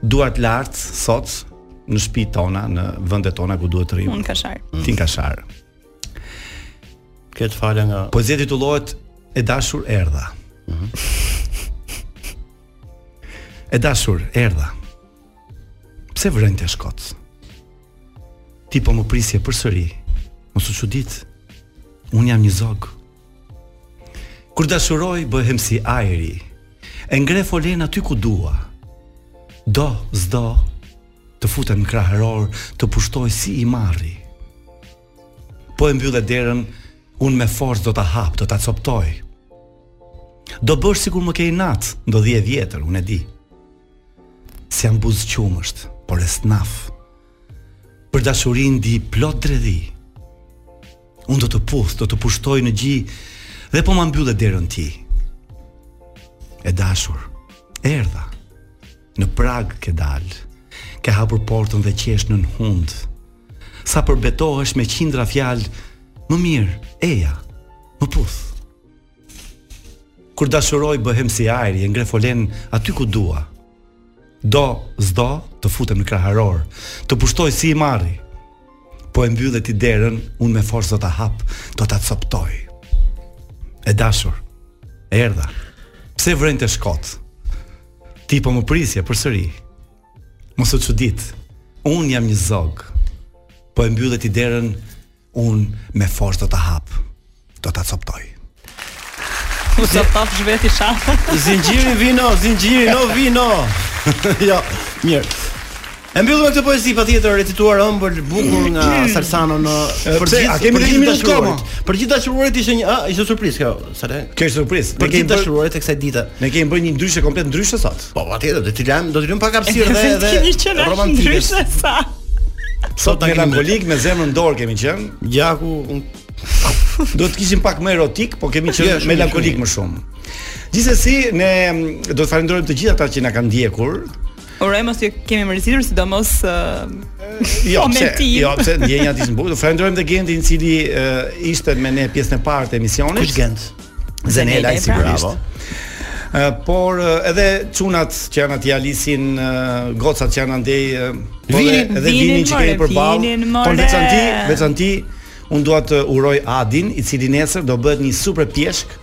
duart lart sot në shpi tona, në vendet tona ku duhet të rrimë. Unë kashar. Ti kashar. Këtë fala nga Poezia titullohet e dashur erdha. Ëh. Mhm. e dashur erdha. Pse vrenjte shkot? Ti po më prisje përsëri. Mos u çudit. Unë jam një zog. Kur dashuroj bëhem si ajri. E ngre folenë aty ku dua. Do, s'do, Të futem në kraharor, të pushtoj si i marri. Po e mbylle derën, unë me forcë do ta hap, do ta coptoj. Do bësh sikur më ke inat, ndodhi e vjetër, unë e di. Se jam buzëqumësht, por esnaf. Për dashurinë di plot dredhi. Unë do të puth, do të pushtoj në gji dhe po ma mbylle derën ti. E dashur, erdha. Në prag ke dalë. Ke hapur portën dhe qesh nën hundë. Sa përbetohesh me qindra fjalë, më mirë, eja, më puth. Kur dashuroj bëhem si ajri, e ngre folenë aty ku dua. Do, s'do, të futem në kraharor, të pushtoj si i marri. Po e mbylle ti derën, unë me forcë do ta hap, do ta coptoj. E dashur, erdha. Pse vrenjte shkotë? Ti po më prisje përsëri. Mos u çudit. Unë jam një zog. Po e mbylle ti derën, unë me forcë do ta hap. Do ta coptoj. U sa paf zhveti sa. Zinxhiri vino, zinxhiri no vino. jo, mirë. E mbyllim me këtë poezi patjetër recituar ëmbël bukur nga Salsanoja në për gjithë a kemi një minutë kohë. Për gjithë dashuruarit ishte një a ishte surprizë kjo, sa le. Kjo është surprizë. Për gjithë dashuruarit e kësaj dite. Ne kemi bërë një ndryshe komplet ndryshe sot. Po patjetër do t'i lëmë do t'i lëmë pak hapësirë dhe edhe. Kemi qenë romantike sa. Sot me melankolik me zemër në dorë kemi qenë. Gjoja ku do të kishim pak më erotik, po kemi qenë melankolik më shumë. Gjithsesi ne do të falenderojmë të gjithë ata që na kanë ndjekur, Uroj mos ju kemi mërzitur sidomos uh, jo, pse, jo, pse ndjenja ti zmbuj. Falenderojmë dhe Gentin i cili uh, ishte me ne pjesën e parë të emisionit. Kush Gent? Zenelaj sigurisht. Bravo. Uh, por uh, edhe çunat që janë aty Alisin, uh, gocat që janë andej, uh, po edhe edhe Vinin që kemi përballë. Por veçanti, veçanti un dua të uroj Adin, i cili nesër do bëhet një super pjeshk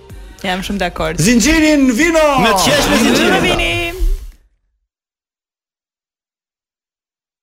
Jam shumë dakord. Zinxhirin Vino. Me qesh me zinxhirin.